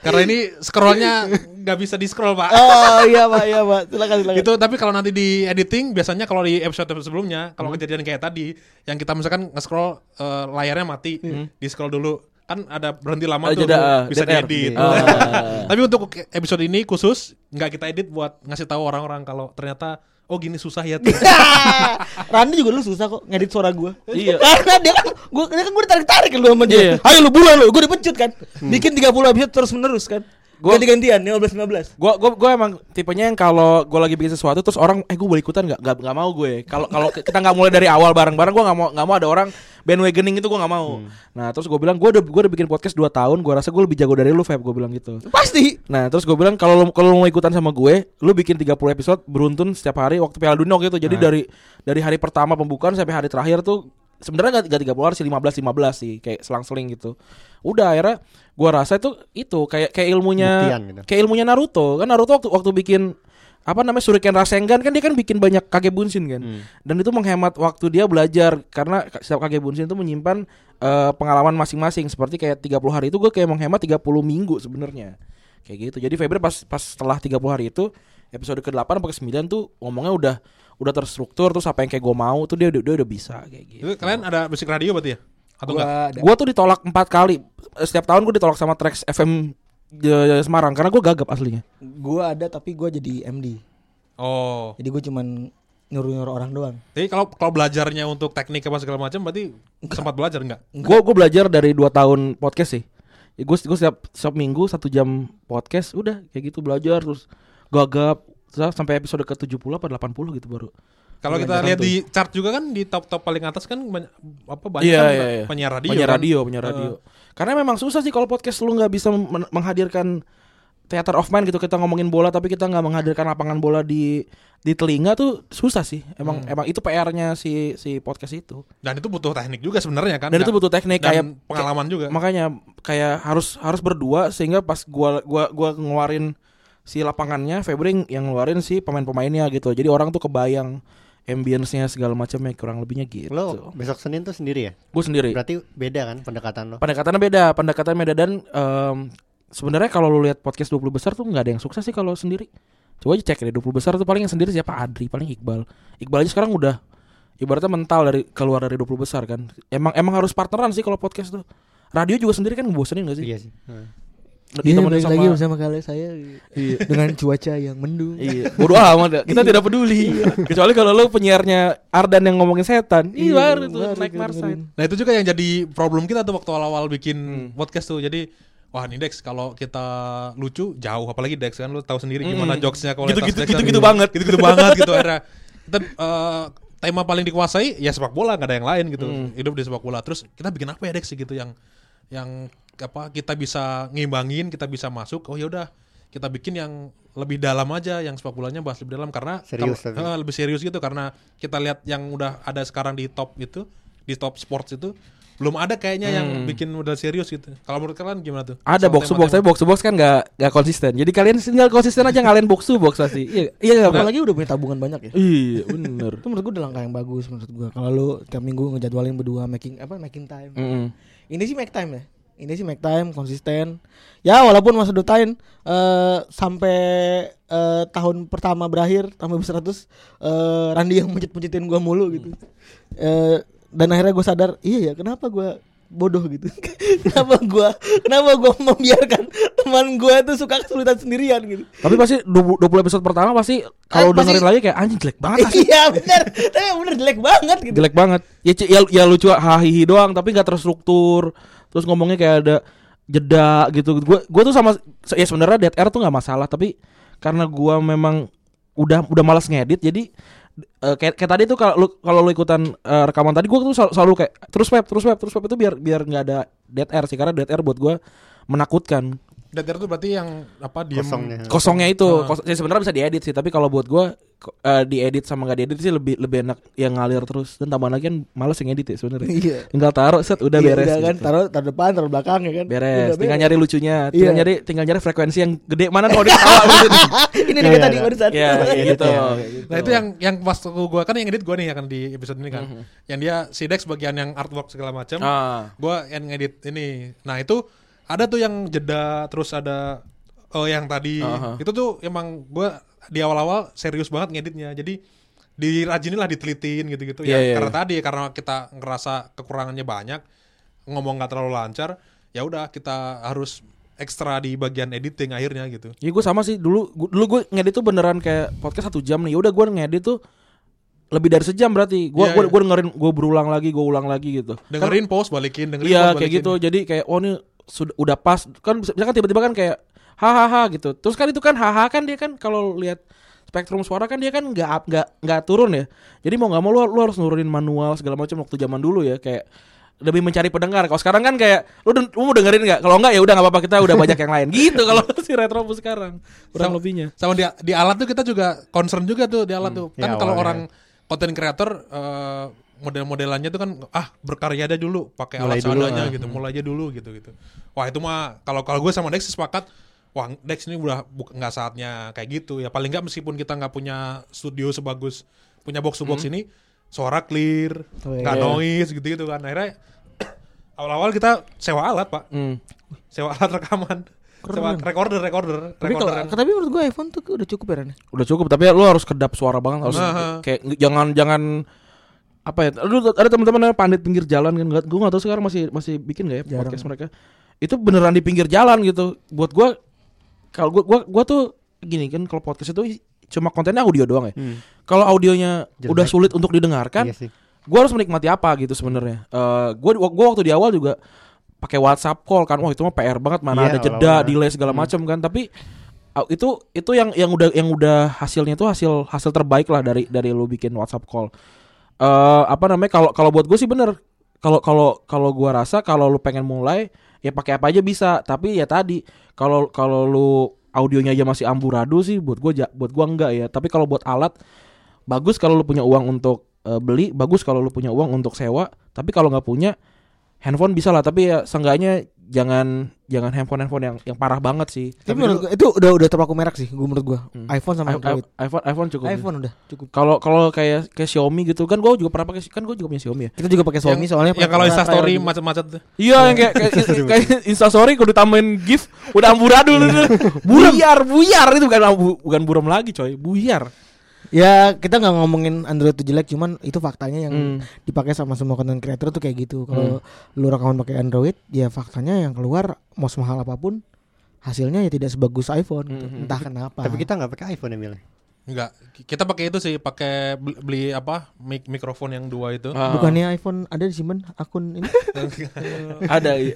[SPEAKER 1] Karena ini scrollnya nggak bisa di scroll pak.
[SPEAKER 4] Oh iya pak iya pak. Silakan silakan.
[SPEAKER 1] Itu tapi kalau nanti di editing biasanya kalau di episode sebelumnya kalau kejadian kayak tadi yang kita misalkan nge-scroll eh, layarnya mati di scroll dulu kan ada berhenti lama
[SPEAKER 3] Ada
[SPEAKER 1] tuh
[SPEAKER 3] jeda, ah,
[SPEAKER 1] bisa diedit.
[SPEAKER 3] Ah.
[SPEAKER 1] tapi untuk episode ini khusus nggak kita edit buat ngasih tahu orang-orang kalau ternyata oh gini susah ya. Tuh.
[SPEAKER 4] Randy juga dulu susah kok ngedit suara gue
[SPEAKER 3] Iya.
[SPEAKER 4] Karena dia kan gue dia kan gue ditarik-tarik lu sama dia.
[SPEAKER 3] Iya.
[SPEAKER 4] Ayo lu bulan lu Gue dipecut kan. Bikin 30 episode terus menerus kan
[SPEAKER 3] Gua-
[SPEAKER 4] Ganti-gantian 15-15
[SPEAKER 3] Gua gua gua emang tipenya yang kalau gua lagi bikin sesuatu terus orang eh gua boleh ikutan nggak nggak nggak mau gue. Kalau kalau kita nggak mulai dari awal bareng-bareng gua nggak mau nggak mau ada orang bandwagoning itu gua nggak mau. Nah, terus gua bilang gua udah gua udah bikin podcast 2 tahun, gua rasa gua lebih jago dari lu, Feb, gua bilang gitu.
[SPEAKER 4] Pasti
[SPEAKER 3] Nah, terus gue bilang kalau lu kalau lu mau ikutan sama gue, lu bikin 30 episode beruntun setiap hari waktu Piala Dunia waktu itu. Jadi dari dari hari pertama pembukaan sampai hari terakhir tuh sebenarnya gak, gak 30 hari sih 15 15 sih kayak selang-seling gitu. Udah akhirnya gua rasa itu itu kayak kayak ilmunya
[SPEAKER 2] Buktian gitu.
[SPEAKER 3] kayak ilmunya Naruto. Kan Naruto waktu waktu bikin apa namanya Shuriken Rasengan kan dia kan bikin banyak kage bunshin kan. Dan itu menghemat waktu dia belajar karena setiap kage bunshin itu menyimpan eh, pengalaman masing-masing seperti kayak 30 hari itu gue kayak menghemat 30 minggu sebenarnya. Kayak gitu. Jadi Febri pas pas setelah 30 hari itu episode ke-8 sampai ke-9 tuh ngomongnya udah udah terstruktur terus apa yang kayak gue mau tuh dia udah dia udah bisa kayak gitu.
[SPEAKER 1] Itu kalian ada musik radio berarti ya? Atau enggak?
[SPEAKER 4] Gua ada.
[SPEAKER 3] Gua tuh ditolak empat kali. Setiap tahun gue ditolak sama Trax FM eh, Semarang karena gue gagap aslinya.
[SPEAKER 4] Gua ada tapi gua jadi MD.
[SPEAKER 1] Oh.
[SPEAKER 4] Jadi gua cuman nyuruh-nyuruh orang doang.
[SPEAKER 1] Jadi kalau kalau belajarnya untuk teknik apa segala macam berarti sempat belajar enggak?
[SPEAKER 3] Gue gue belajar dari dua tahun podcast sih. Ya, gue gue setiap setiap minggu satu jam podcast udah kayak gitu belajar terus gagap sampai episode ke 70 apa 80 gitu baru.
[SPEAKER 1] Kalau kita lihat di chart juga kan di top-top paling atas kan banyak, apa banyak
[SPEAKER 3] Iya,
[SPEAKER 1] kan
[SPEAKER 3] iya, iya.
[SPEAKER 1] penyiar radio.
[SPEAKER 3] penyiar
[SPEAKER 1] kan?
[SPEAKER 3] radio, penyiar radio. Karena memang susah sih kalau podcast lu nggak bisa men- menghadirkan theater of mind gitu kita ngomongin bola tapi kita nggak menghadirkan lapangan bola di di telinga tuh susah sih. Emang
[SPEAKER 1] Hmm.
[SPEAKER 3] emang itu PR-nya si si podcast itu.
[SPEAKER 1] Dan itu butuh teknik juga sebenarnya kan.
[SPEAKER 3] Dan itu
[SPEAKER 1] Nggak-
[SPEAKER 3] butuh teknik
[SPEAKER 1] dan
[SPEAKER 3] kayak
[SPEAKER 1] pengalaman juga.
[SPEAKER 3] makanya kayak harus harus berdua sehingga pas gua gua gua ngeluarin si lapangannya Febri yang ngeluarin si pemain-pemainnya gitu. Jadi orang tuh kebayang ambience-nya segala macamnya kurang lebihnya gitu.
[SPEAKER 2] Lo besok Senin tuh sendiri ya?
[SPEAKER 3] Gue sendiri.
[SPEAKER 2] Berarti beda kan pendekatan lo?
[SPEAKER 3] pendekatannya beda pendekatannya beda dan em, sebenarnya kalau lu lihat podcast 20 besar tuh nggak ada yang sukses sih kalau sendiri coba aja cek deh 20 besar tuh paling yang sendiri siapa Adri paling Iqbal Iqbal aja sekarang udah ibaratnya mental dari keluar dari 20 besar kan emang emang harus partneran sih kalau podcast tuh radio juga sendiri kan ngebosenin gak sih
[SPEAKER 2] Iya sih. Heeh.
[SPEAKER 4] Iya, balik lagi bersama kalian saya dengan cuaca yang mendung.
[SPEAKER 3] Iya, bodo amat ya. Kita tidak peduli. Kecuali kalau lu penyiarnya Ardan yang ngomongin setan. Iya, baru tuh naik. Marsain.
[SPEAKER 1] Nah itu juga yang jadi problem kita tuh waktu awal-awal bikin
[SPEAKER 3] Hmm.
[SPEAKER 1] podcast tuh. Jadi wah ini Dex kalau kita lucu jauh apalagi Dex kan lu tahu sendiri gimana
[SPEAKER 3] Hmm.
[SPEAKER 1] jokesnya kalau
[SPEAKER 3] Gitu-gitu-
[SPEAKER 1] Dex kan.
[SPEAKER 3] gitu-gitu banget.
[SPEAKER 1] gitu-gitu banget gitu akhirnya kita eh, tema paling dikuasai ya sepak bola nggak ada yang lain gitu
[SPEAKER 3] Hmm.
[SPEAKER 1] hidup di sepak bola terus kita bikin apa ya Dex gitu yang yang apa kita bisa ngimbangin kita bisa masuk oh ya udah kita bikin yang lebih dalam aja yang sepak bolanya bahas lebih dalam karena
[SPEAKER 2] Serius
[SPEAKER 1] kalau-
[SPEAKER 2] tapi.
[SPEAKER 1] eh, lebih serius gitu karena kita lihat yang udah ada sekarang di top itu di top sports itu belum ada kayaknya yang bikin udah serius gitu. Kalau menurut kalian gimana tuh?
[SPEAKER 3] Hmm. Ada box to box, tapi box to box kan nggak nggak konsisten. Jadi kalian tinggal konsisten aja ngalahin box to box pasti. Iya, iya?
[SPEAKER 4] Apalagi udah punya tabungan banyak ya.
[SPEAKER 3] Iya, bener.
[SPEAKER 4] Itu menurut gue udah langkah yang bagus menurut gue. Kalau lu tiap minggu ngejadwalin berdua making apa making time.
[SPEAKER 3] Mm-mm.
[SPEAKER 4] Ini sih make time ya. Ini sih make time konsisten. Ya walaupun masa dutain eh sampai eh, tahun pertama berakhir tahun 100 eh Randi yang mencet-mencetin gua mulu gitu. Eh dan akhirnya gue sadar, iya ya kenapa gua bodoh gitu. kenapa gua kenapa gua membiarkan teman gua itu suka kesulitan sendirian gitu.
[SPEAKER 3] Tapi pasti 20 20 episode pertama pasti kalau
[SPEAKER 4] Eh, pasti-
[SPEAKER 3] dengerin lagi kayak anjing jelek banget.
[SPEAKER 4] Iya benar, tapi benar jelek banget gitu.
[SPEAKER 3] jelek banget. Ya, ya, ya lucu hahihi doang tapi nggak terstruktur. Terus ngomongnya kayak ada jeda gitu. Gue gue tuh sama ya sebenarnya dead air tuh nggak masalah tapi karena gua memang udah udah malas ngedit jadi eh, kayak, kayak tadi tuh kalau lu kalau lu ikutan eh, rekaman tadi gua tuh selalu, selalu kayak terus web terus web terus web itu biar biar nggak ada dead air sih karena dead air buat gua menakutkan
[SPEAKER 1] Dead itu berarti yang apa diem
[SPEAKER 2] Kosongnya.
[SPEAKER 3] kosongnya itu
[SPEAKER 1] Ah.
[SPEAKER 3] kos- ya sebenarnya bisa diedit sih tapi kalau buat gua eh, diedit sama nggak diedit sih lebih lebih enak yang ngalir terus dan tambahan lagi kan males yang edit ya sebenarnya
[SPEAKER 4] Iya.
[SPEAKER 3] tinggal taruh set udah
[SPEAKER 4] Iya,
[SPEAKER 3] beres
[SPEAKER 4] udah kan
[SPEAKER 3] gitu.
[SPEAKER 4] taruh taruh depan taruh belakang ya kan
[SPEAKER 3] beres
[SPEAKER 4] Udah
[SPEAKER 3] tinggal nyari lucunya
[SPEAKER 4] Iya.
[SPEAKER 3] tinggal nyari tinggal nyari frekuensi yang gede mana kalau diketawa maksudnya.
[SPEAKER 4] ini
[SPEAKER 2] Iya,
[SPEAKER 4] nih tadi
[SPEAKER 2] iya.
[SPEAKER 4] barusan
[SPEAKER 3] ya gitu
[SPEAKER 1] Nah itu yang yang pas gue kan yang edit gue nih akan di episode ini kan,
[SPEAKER 3] Mhm.
[SPEAKER 1] yang dia si Dex bagian yang artwork segala macam,
[SPEAKER 3] ah
[SPEAKER 1] gue yang ngedit ini. Nah itu ada tuh yang jeda terus ada oh yang tadi
[SPEAKER 3] Aha.
[SPEAKER 1] itu tuh emang gue di awal-awal serius banget ngeditnya. Jadi dirajinin lah ditelitin gitu-gitu
[SPEAKER 3] Iya,
[SPEAKER 1] ya
[SPEAKER 3] iya,
[SPEAKER 1] karena
[SPEAKER 3] iya.
[SPEAKER 1] tadi karena kita ngerasa kekurangannya banyak ngomong nggak terlalu lancar ya udah kita harus ekstra di bagian editing akhirnya gitu
[SPEAKER 3] ya gue sama sih dulu gua- dulu gue ngedit tuh beneran kayak podcast satu jam nih ya udah gue ngedit tuh lebih dari sejam berarti gue
[SPEAKER 1] Iya,
[SPEAKER 3] gue
[SPEAKER 1] iya.
[SPEAKER 3] gue dengerin gue berulang lagi gue ulang lagi gitu
[SPEAKER 1] dengerin post balikin dengerin
[SPEAKER 3] Iya
[SPEAKER 1] post,
[SPEAKER 3] kayak gitu. Jadi kayak oh ini sudah udah pas kan bisa bisa kan tiba-tiba kan kayak hahaha gitu. Terus kan itu kan haha kan dia kan kalau lihat spektrum suara kan dia kan nggak nggak nggak turun ya. Jadi mau nggak mau lu, lu harus nurunin manual segala macam waktu zaman dulu ya kayak lebih mencari pendengar. Kalau sekarang kan kayak lu, den- lu mau dengerin nggak? Kalau nggak ya udah nggak apa-apa kita udah banyak yang lain gitu. Kalau si retro sekarang kurang
[SPEAKER 1] Sama-
[SPEAKER 3] lebihnya.
[SPEAKER 1] sama di di alat tuh kita juga concern juga tuh di alat tuh kan
[SPEAKER 2] Ya,
[SPEAKER 1] kalau orang content creator eh, model-modelannya tuh kan ah berkarya aja dulu pakai alat
[SPEAKER 2] dulu,
[SPEAKER 1] seadanya
[SPEAKER 2] ah.
[SPEAKER 1] gitu mulai aja dulu gitu gitu wah itu mah kalau kalau gue sama Dex sepakat wah Dex ini udah nggak saatnya kayak gitu ya paling nggak meskipun kita nggak punya studio sebagus punya box to box ini suara clear
[SPEAKER 4] Oh,
[SPEAKER 1] nggak
[SPEAKER 3] iya.
[SPEAKER 1] noise gitu gitu kan akhirnya awal-awal kita sewa alat pak
[SPEAKER 3] Hmm.
[SPEAKER 1] sewa alat rekaman sewa recorder recorder
[SPEAKER 4] Tapi kalau
[SPEAKER 1] recorder yang-
[SPEAKER 4] tapi menurut gue iPhone tuh udah cukup ya Ren.
[SPEAKER 3] Udah cukup tapi lu harus kedap suara banget harus
[SPEAKER 1] Nah.
[SPEAKER 3] kayak jangan jangan apa ya? Lu ada teman-teman namanya pandit pinggir jalan kan? Nggak- Gua nggak tahu sekarang masih masih bikin nggak ya
[SPEAKER 4] Jarang.
[SPEAKER 3] podcast mereka. Itu beneran di pinggir jalan gitu. Buat gua kalau gua gua gua tuh gini kan kalau podcast itu cuma kontennya audio doang ya.
[SPEAKER 2] Hmm.
[SPEAKER 3] Kalau audionya
[SPEAKER 2] Jelek.
[SPEAKER 3] udah sulit untuk didengarkan,
[SPEAKER 2] Iya
[SPEAKER 3] gue harus menikmati apa gitu sebenarnya. Eh gue gua waktu di awal juga pakai WhatsApp call kan, wah itu mah PR banget mana
[SPEAKER 2] Iya,
[SPEAKER 3] ada jeda, delay segala macam kan. Tapi uh, itu itu yang yang udah yang udah hasilnya itu hasil hasil terbaik lah dari dari lu bikin WhatsApp call. Eh apa namanya kalau kalau buat gue sih bener. Kalau kalau kalau gua rasa kalau lu pengen mulai ya pakai apa aja bisa. Tapi ya tadi kalau kalau lu audionya aja masih amburadul sih buat ja- buat gua enggak ya. Tapi kalau buat alat bagus kalau lu punya uang untuk eh, beli, bagus kalau lu punya uang untuk sewa. Tapi kalau nggak punya handphone bisa lah. Tapi ya seenggaknya jangan jangan handphone handphone yang yang parah banget sih.
[SPEAKER 4] Tapi menurut gue itu udah udah terpaku merek sih, gue menurut gue.
[SPEAKER 3] Hmm.
[SPEAKER 4] iPhone sama Android.
[SPEAKER 3] I- iPhone iPhone cukup. ya.
[SPEAKER 4] iPhone udah cukup.
[SPEAKER 3] Kalau kalau kayak kayak Xiaomi gitu kan gue juga pernah pakai kan gue juga punya Xiaomi ya.
[SPEAKER 4] Kita juga pakai Xiaomi
[SPEAKER 1] yang,
[SPEAKER 4] soalnya
[SPEAKER 1] yang kalau
[SPEAKER 4] trial juga.
[SPEAKER 1] macet-macet tuh
[SPEAKER 3] Iya yang kayak kayak, kayak Instastory kalau ditambahin GIF udah amburadul itu. Buyar, buyar itu bukan bu- bukan buram lagi coy, buyar.
[SPEAKER 4] Ya kita nggak ngomongin Android itu jelek, cuman itu faktanya yang
[SPEAKER 3] Hmm.
[SPEAKER 4] dipakai sama semua content creator tuh kayak gitu. Kalau lu rekaman pakai Android, ya faktanya yang keluar mau semahal apa pun hasilnya ya tidak sebagus iPhone. gitu.
[SPEAKER 3] Hmm.
[SPEAKER 4] Entah kenapa.
[SPEAKER 2] Tapi kita nggak pakai iPhone ya Mil.
[SPEAKER 1] Enggak, kita pakai itu sih, pakai beli, beli apa? Mik mikrofon yang dua itu.
[SPEAKER 3] Ah.
[SPEAKER 4] bukannya iPhone ada disimpan akun ini?
[SPEAKER 3] ada iya.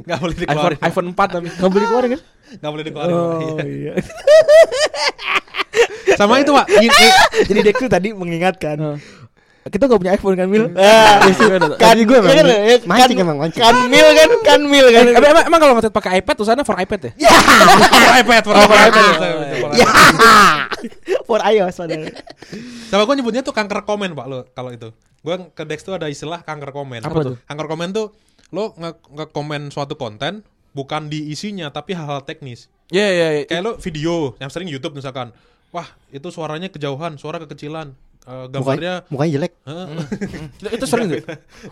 [SPEAKER 1] Enggak boleh
[SPEAKER 3] iPhone
[SPEAKER 1] dikeluarin.
[SPEAKER 3] iPhone 4 tapi
[SPEAKER 4] Nggak boleh keluar kan?
[SPEAKER 1] Enggak boleh dikeluarin. Iya.
[SPEAKER 4] iya.
[SPEAKER 1] Sama itu, Pak.
[SPEAKER 4] Jadi Dex tuh tadi mengingatkan.
[SPEAKER 3] Heeh.
[SPEAKER 4] Kita gak punya iPhone kan Mil?
[SPEAKER 3] Ah,
[SPEAKER 4] kan
[SPEAKER 2] gue emang
[SPEAKER 4] ya kan, ya,
[SPEAKER 2] mancing
[SPEAKER 4] kan,
[SPEAKER 2] emang mancing.
[SPEAKER 4] kan Mil kan, kan Mil kan.
[SPEAKER 3] Emang, emang, emang kalau ngetet pakai iPad tulisannya for iPad ya?
[SPEAKER 1] for iPad, for
[SPEAKER 3] Oh, for
[SPEAKER 1] iPad.
[SPEAKER 3] iPad.
[SPEAKER 1] Itu, itu, for
[SPEAKER 4] Ya.
[SPEAKER 1] iPad.
[SPEAKER 4] For iOS padahal.
[SPEAKER 1] Sama gue nyebutnya tuh kanker komen, Pak, lo kalau itu. Gue ke Dex tuh ada istilah kanker komen.
[SPEAKER 3] Apa tuh?
[SPEAKER 1] Kanker komen tuh lo nge- nge-komen suatu konten bukan di isinya tapi hal-hal teknis.
[SPEAKER 3] Iya iya iya.
[SPEAKER 1] Kayak lo video yang sering YouTube misalkan. Wah, itu suaranya kejauhan, suara kekecilan. Eh, gambarnya
[SPEAKER 2] Mukanya, mukanya jelek.
[SPEAKER 1] Heeh.
[SPEAKER 3] Itu, itu sering tuh.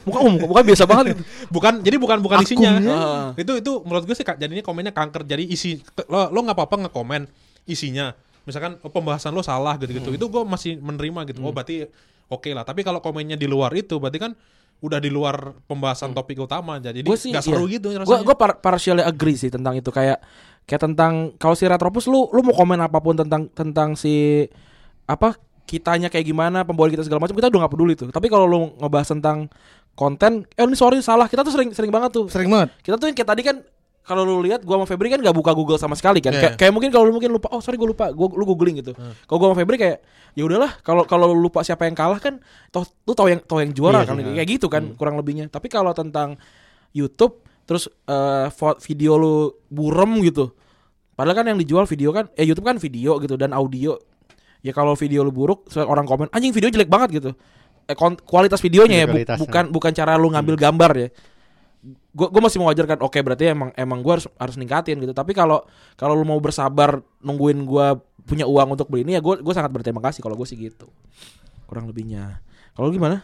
[SPEAKER 3] Muka oh, muka, muka biasa banget gitu.
[SPEAKER 1] bukan jadi bukan bukan isinya
[SPEAKER 3] Heeh.
[SPEAKER 1] itu itu menurut gue sih Kak, jadinya komennya kanker jadi isi lo lo nggak apa-apa ngekomen isinya misalkan oh, pembahasan lo salah gitu gitu
[SPEAKER 3] Hmm.
[SPEAKER 1] itu gue masih menerima gitu oh berarti oke lah tapi kalau komennya di luar itu berarti kan udah di luar pembahasan topik utama jadi
[SPEAKER 3] Hmm. sih
[SPEAKER 1] nggak seru
[SPEAKER 3] iya.
[SPEAKER 1] gitu
[SPEAKER 3] Gue
[SPEAKER 1] rasanya
[SPEAKER 3] gue par partially agree sih tentang itu kayak kayak tentang kalau si Retropus lu lu mau komen apa pun tentang tentang si apa kitanya kayak gimana pembawa kita segala macam kita udah nggak peduli tuh tapi kalau lu ngebahas tentang konten eh ini sorry salah kita tuh sering sering banget tuh
[SPEAKER 4] Sering banget.
[SPEAKER 3] kita tuh yang kayak tadi kan kalau lu lihat gua sama Febri kan gak buka Google sama sekali kan.
[SPEAKER 1] Iya.
[SPEAKER 3] Kayak kayak mungkin kalau lu mungkin lupa, oh sorry gua lupa, gua lu googling gitu. Kalau gua sama Febri kayak ya udahlah, kalau kalau lu lupa siapa yang kalah kan toh lu tahu yang tahu yang juara
[SPEAKER 2] Iya
[SPEAKER 3] kan
[SPEAKER 2] sih,
[SPEAKER 3] kayak gitu kan kurang lebihnya. Tapi kalau tentang YouTube terus vo- video lu burem gitu. Padahal kan yang dijual video kan eh YouTube kan video gitu dan audio. Ya kalau video lu buruk orang komen anjing video jelek banget gitu. Eh, kualitas videonya ya, bu- bukan bukan cara lu ngambil gambar ya. Gue gue masih mewajarkan oke berarti emang emang gue harus harus ningkatin gitu. Tapi kalau kalau lu mau bersabar nungguin gue punya uang untuk beli ini ya gue gue sangat berterima kasih kalau gue sih gitu. Kurang lebihnya. Kalau gimana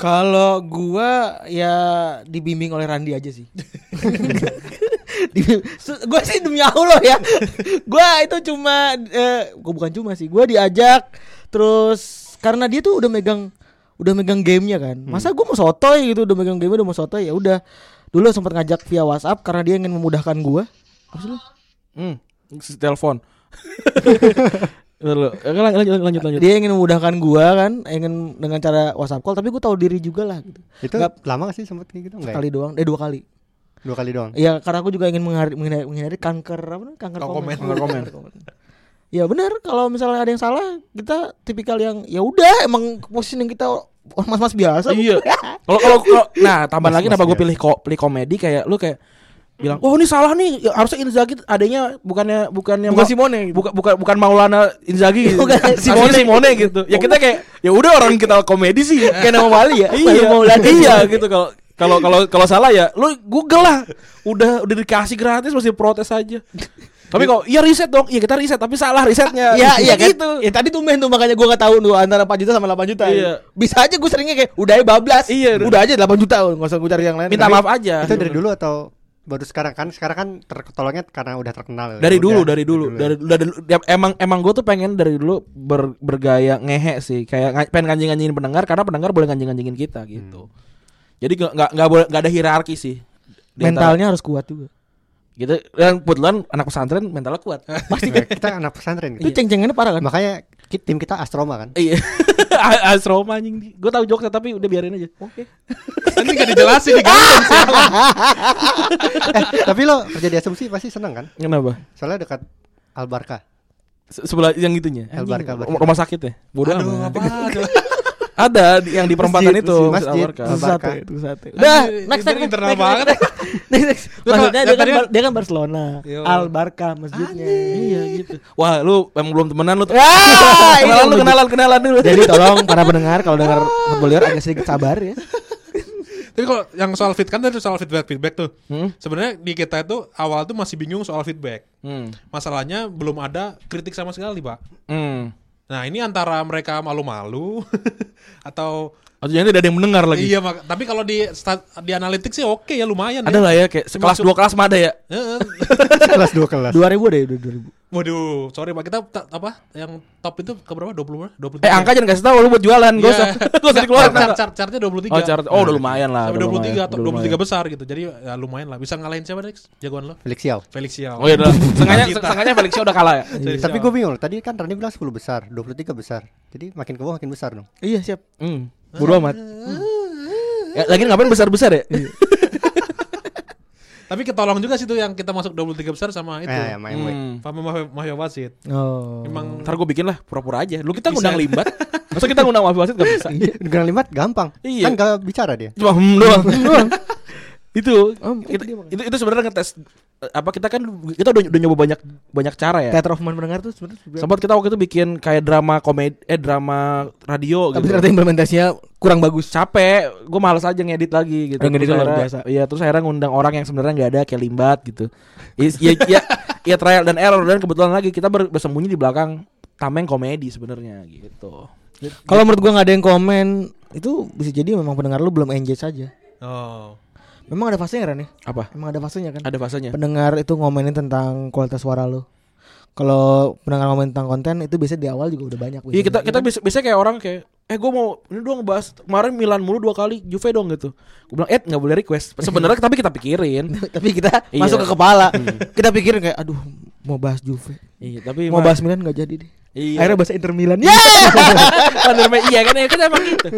[SPEAKER 4] Kalau gua ya dibimbing oleh Randi aja sih. gue sih demi Allah ya. Gua itu cuma eh gua bukan cuma sih. Gua diajak terus karena dia tuh udah megang udah megang gamenya kan. Masa gua mau sotoy gitu udah megang game udah mau sotoy ya udah. Dulu sempat ngajak via WhatsApp karena dia ingin memudahkan gua. Apa sih lu?
[SPEAKER 3] hmm telepon lanjut, lanjut lanjut lanjut
[SPEAKER 4] Dia ingin memudahkan gua kan, ingin dengan cara WhatsApp call tapi gua tahu diri juga lah gitu.
[SPEAKER 2] Itu
[SPEAKER 4] Nggak-
[SPEAKER 2] lama gak sih sempet kayak gitu? Enggak. ya?
[SPEAKER 4] Sekali doang, eh dua kali.
[SPEAKER 2] Dua kali doang.
[SPEAKER 4] Ya karena aku juga ingin menghindari, menghindari, menghindari kanker apa namanya? kanker
[SPEAKER 1] Kanker
[SPEAKER 4] komen.
[SPEAKER 1] komen.
[SPEAKER 3] Kanker komen.
[SPEAKER 4] ya benar kalau misalnya ada yang salah kita tipikal yang ya udah emang positioning kita mas-mas biasa.
[SPEAKER 3] iya kalau kalau nah tambahan lagi kenapa gue pilih ko, pilih komedi kayak lu kayak bilang oh ini salah nih Ya, harusnya Inzaghi adanya bukannya bukannya
[SPEAKER 4] Bukan
[SPEAKER 3] Ma-
[SPEAKER 4] Simone gitu.
[SPEAKER 3] bukan bukan bukan Maulana Inzaghi gitu.
[SPEAKER 4] Bukan,
[SPEAKER 3] Harusnya
[SPEAKER 4] Simone.
[SPEAKER 3] Simone gitu ya kita kayak ya udah orang kita komedi sih
[SPEAKER 4] Kayak nama Wali ya.
[SPEAKER 3] iya
[SPEAKER 4] Wali Maulana.
[SPEAKER 3] iya gitu kalau Kalau kalau kalau salah ya lu Google lah. Udah udah dikasih gratis masih protes aja. Tapi kok iya riset dong. Iya kita riset tapi salah risetnya.
[SPEAKER 4] Iya iya kan
[SPEAKER 3] gitu.
[SPEAKER 4] Ya tadi tumben tuh makanya gua gak tahu tuh antara 4 juta sama 8 juta
[SPEAKER 3] Iya.
[SPEAKER 4] Bisa aja gue seringnya kayak Udah aja bablas
[SPEAKER 3] Iya,
[SPEAKER 4] Udah aja 8 juta Gak usah gue cari yang lain
[SPEAKER 3] Minta
[SPEAKER 2] Tapi
[SPEAKER 3] maaf aja.
[SPEAKER 2] Itu dari dulu atau baru sekarang kan? Sekarang kan tertolongnya karena udah terkenal.
[SPEAKER 3] dari
[SPEAKER 2] Udah,
[SPEAKER 3] dulu dari dulu
[SPEAKER 2] ya.
[SPEAKER 3] dari dari ya, emang emang gue tuh pengen dari dulu ber- bergaya ngehe sih kayak pengen kanjing kanjingin pendengar karena pendengar boleh kanjing kanjingin kita gitu jadi nggak nggak boleh nggak ada hierarki sih Di antara-
[SPEAKER 4] Mentalnya harus kuat juga
[SPEAKER 3] gitu dan kebetulan anak pesantren mentalnya kuat
[SPEAKER 2] Pasti kan kita anak pesantren.
[SPEAKER 4] Itu
[SPEAKER 2] Gitu.
[SPEAKER 4] ceng-cengannya parah kan
[SPEAKER 2] Makanya ki- tim kita Astroma kan.
[SPEAKER 3] iya Asroma anjing gue tahu jokesnya tapi udah biarin aja oke
[SPEAKER 1] Ini gak dijelasin sih.
[SPEAKER 2] eh, tapi lo kerja di asumsi pasti seneng kan?
[SPEAKER 3] kenapa
[SPEAKER 2] Soalnya dekat Albarka.
[SPEAKER 3] Se- sebelah yang itunya
[SPEAKER 2] Barca.
[SPEAKER 3] rumah sakit ya bodoh
[SPEAKER 1] Aduh,
[SPEAKER 3] amat.
[SPEAKER 1] apa?
[SPEAKER 3] Ada yang di perempatan
[SPEAKER 2] Masjid,
[SPEAKER 3] itu
[SPEAKER 2] masjid,
[SPEAKER 3] Masjid
[SPEAKER 4] itu sate. Udah, next next
[SPEAKER 1] internal
[SPEAKER 4] next,
[SPEAKER 1] banget.
[SPEAKER 4] next, next, next.
[SPEAKER 1] Lu kalau-
[SPEAKER 4] Maksudnya
[SPEAKER 1] ya,
[SPEAKER 4] dia kan
[SPEAKER 1] kan-
[SPEAKER 4] dia kan Barcelona. Al Barca masjidnya.
[SPEAKER 3] iya gitu wah lu emang belum temenan lu
[SPEAKER 4] Ah, ini
[SPEAKER 3] kenalan lu kenalan kenalan dulu
[SPEAKER 4] Jadi tolong para pendengar kalau dengar football liar agak sedikit sabar ya.
[SPEAKER 1] Tapi kalau yang soal fit kan tadi soal feedback feedback tuh.
[SPEAKER 3] Hmm?
[SPEAKER 1] Sebenarnya di kita itu awal tuh masih bingung soal feedback.
[SPEAKER 3] Hmm.
[SPEAKER 1] Masalahnya belum ada kritik sama sekali, Pak.
[SPEAKER 3] Hmm.
[SPEAKER 1] Nah, ini antara mereka malu-malu atau
[SPEAKER 3] Atau jangan tidak ada yang mendengar lagi.
[SPEAKER 1] iya, mak- tapi kalau di di analitik sih oke ya lumayan
[SPEAKER 3] Ada
[SPEAKER 1] ya.
[SPEAKER 3] lah ya kayak sekelas dua kelas mah ada ya.
[SPEAKER 1] Heeh.
[SPEAKER 2] kelas dua kelas.
[SPEAKER 4] 2000 deh, udah 2000.
[SPEAKER 1] Waduh, sorry Pak, kita ta- apa? Yang top itu ke berapa? 20 berapa? 23.
[SPEAKER 3] Eh angka jangan kasih tahu lu buat jualan, gak
[SPEAKER 1] Iya.
[SPEAKER 3] usah. Gak usah dikeluarin.
[SPEAKER 1] Chart, chart, chartnya 23.
[SPEAKER 3] Oh, chart. Oh, udah lumayan lah. Udah
[SPEAKER 1] 23
[SPEAKER 3] lumayan,
[SPEAKER 1] atau
[SPEAKER 3] udah
[SPEAKER 1] 23
[SPEAKER 3] lumayan.
[SPEAKER 1] besar gitu. Jadi ya lumayan lah. Bisa ngalahin siapa, Dex? Jagoan lo?
[SPEAKER 2] Felix Yao.
[SPEAKER 1] Felix Yao.
[SPEAKER 3] Oh iya, udah. Sengaja sengaja Felix udah kalah ya.
[SPEAKER 2] Tapi gue bingung, tadi kan Rani bilang 10 besar, 23 besar. Jadi makin ke bawah makin besar dong.
[SPEAKER 4] Iya, siap.
[SPEAKER 3] Hmm. Bodo amat. Ya, lagi ngapain besar-besar ya?
[SPEAKER 1] Tapi ketolong juga sih tuh yang kita masuk 23 besar sama itu.
[SPEAKER 2] Eh, ya, main.
[SPEAKER 3] Hmm.
[SPEAKER 1] Sama Wasit.
[SPEAKER 4] Oh.
[SPEAKER 1] Emang
[SPEAKER 3] Ntar gue bikin lah pura-pura aja. Lu kita ngundang limbat. Masa kita ngundang Mafia Wasit gak bisa?
[SPEAKER 2] Iya, Dengan limat gampang.
[SPEAKER 3] Iya.
[SPEAKER 2] Kan gak bicara dia.
[SPEAKER 3] Cuma hmm doang. itu
[SPEAKER 4] Oh,
[SPEAKER 3] itu
[SPEAKER 4] itu
[SPEAKER 3] itu, itu sebenarnya ngetes apa kita kan kita udah udah nyoba banyak banyak cara ya.
[SPEAKER 4] Teater of Man pendengar tuh sebenarnya
[SPEAKER 3] Sempat kita waktu itu bikin kayak drama komedi eh drama radio
[SPEAKER 4] tapi
[SPEAKER 3] gitu.
[SPEAKER 4] ternyata implementasinya kurang bagus.
[SPEAKER 3] capek, gue males aja ngedit lagi gitu.
[SPEAKER 4] Oh, ngedit
[SPEAKER 3] Terus
[SPEAKER 4] luar
[SPEAKER 3] akhirnya-
[SPEAKER 4] biasa.
[SPEAKER 3] Iya, terus akhirnya ngundang orang yang sebenarnya nggak ada kayak limbat gitu. Is- Iya, iya, iya trial dan error dan kebetulan lagi kita ber- bersembunyi di belakang tameng komedi sebenarnya gitu.
[SPEAKER 4] Kalau menurut gua nggak ada yang komen itu bisa jadi memang pendengar lu belum engage saja.
[SPEAKER 1] Oh.
[SPEAKER 4] Memang ada fasenya Ran ya?
[SPEAKER 3] Apa?
[SPEAKER 4] Emang ada fasenya kan?
[SPEAKER 3] Ada fasenya.
[SPEAKER 4] Pendengar itu ngomenin tentang kualitas suara lu. Kalau pendengar ngomongin tentang konten itu biasanya di awal juga udah banyak.
[SPEAKER 3] Iya kita kita bisa bisa kayak orang kayak eh gue mau ini doang bahas kemarin Milan mulu dua kali Juve dong gitu. Gue bilang eh nggak boleh request. Sebenarnya tapi kita pikirin.
[SPEAKER 4] tapi kita
[SPEAKER 3] Iya.
[SPEAKER 4] masuk ke kepala. kita pikirin kayak aduh mau bahas Juve.
[SPEAKER 3] iya tapi
[SPEAKER 4] Mau bahas Milan nggak jadi deh.
[SPEAKER 3] Iya.
[SPEAKER 4] Akhirnya bahas Inter Milan. Ya.
[SPEAKER 3] Bener, Mbak. iya kan ya kita emang gitu.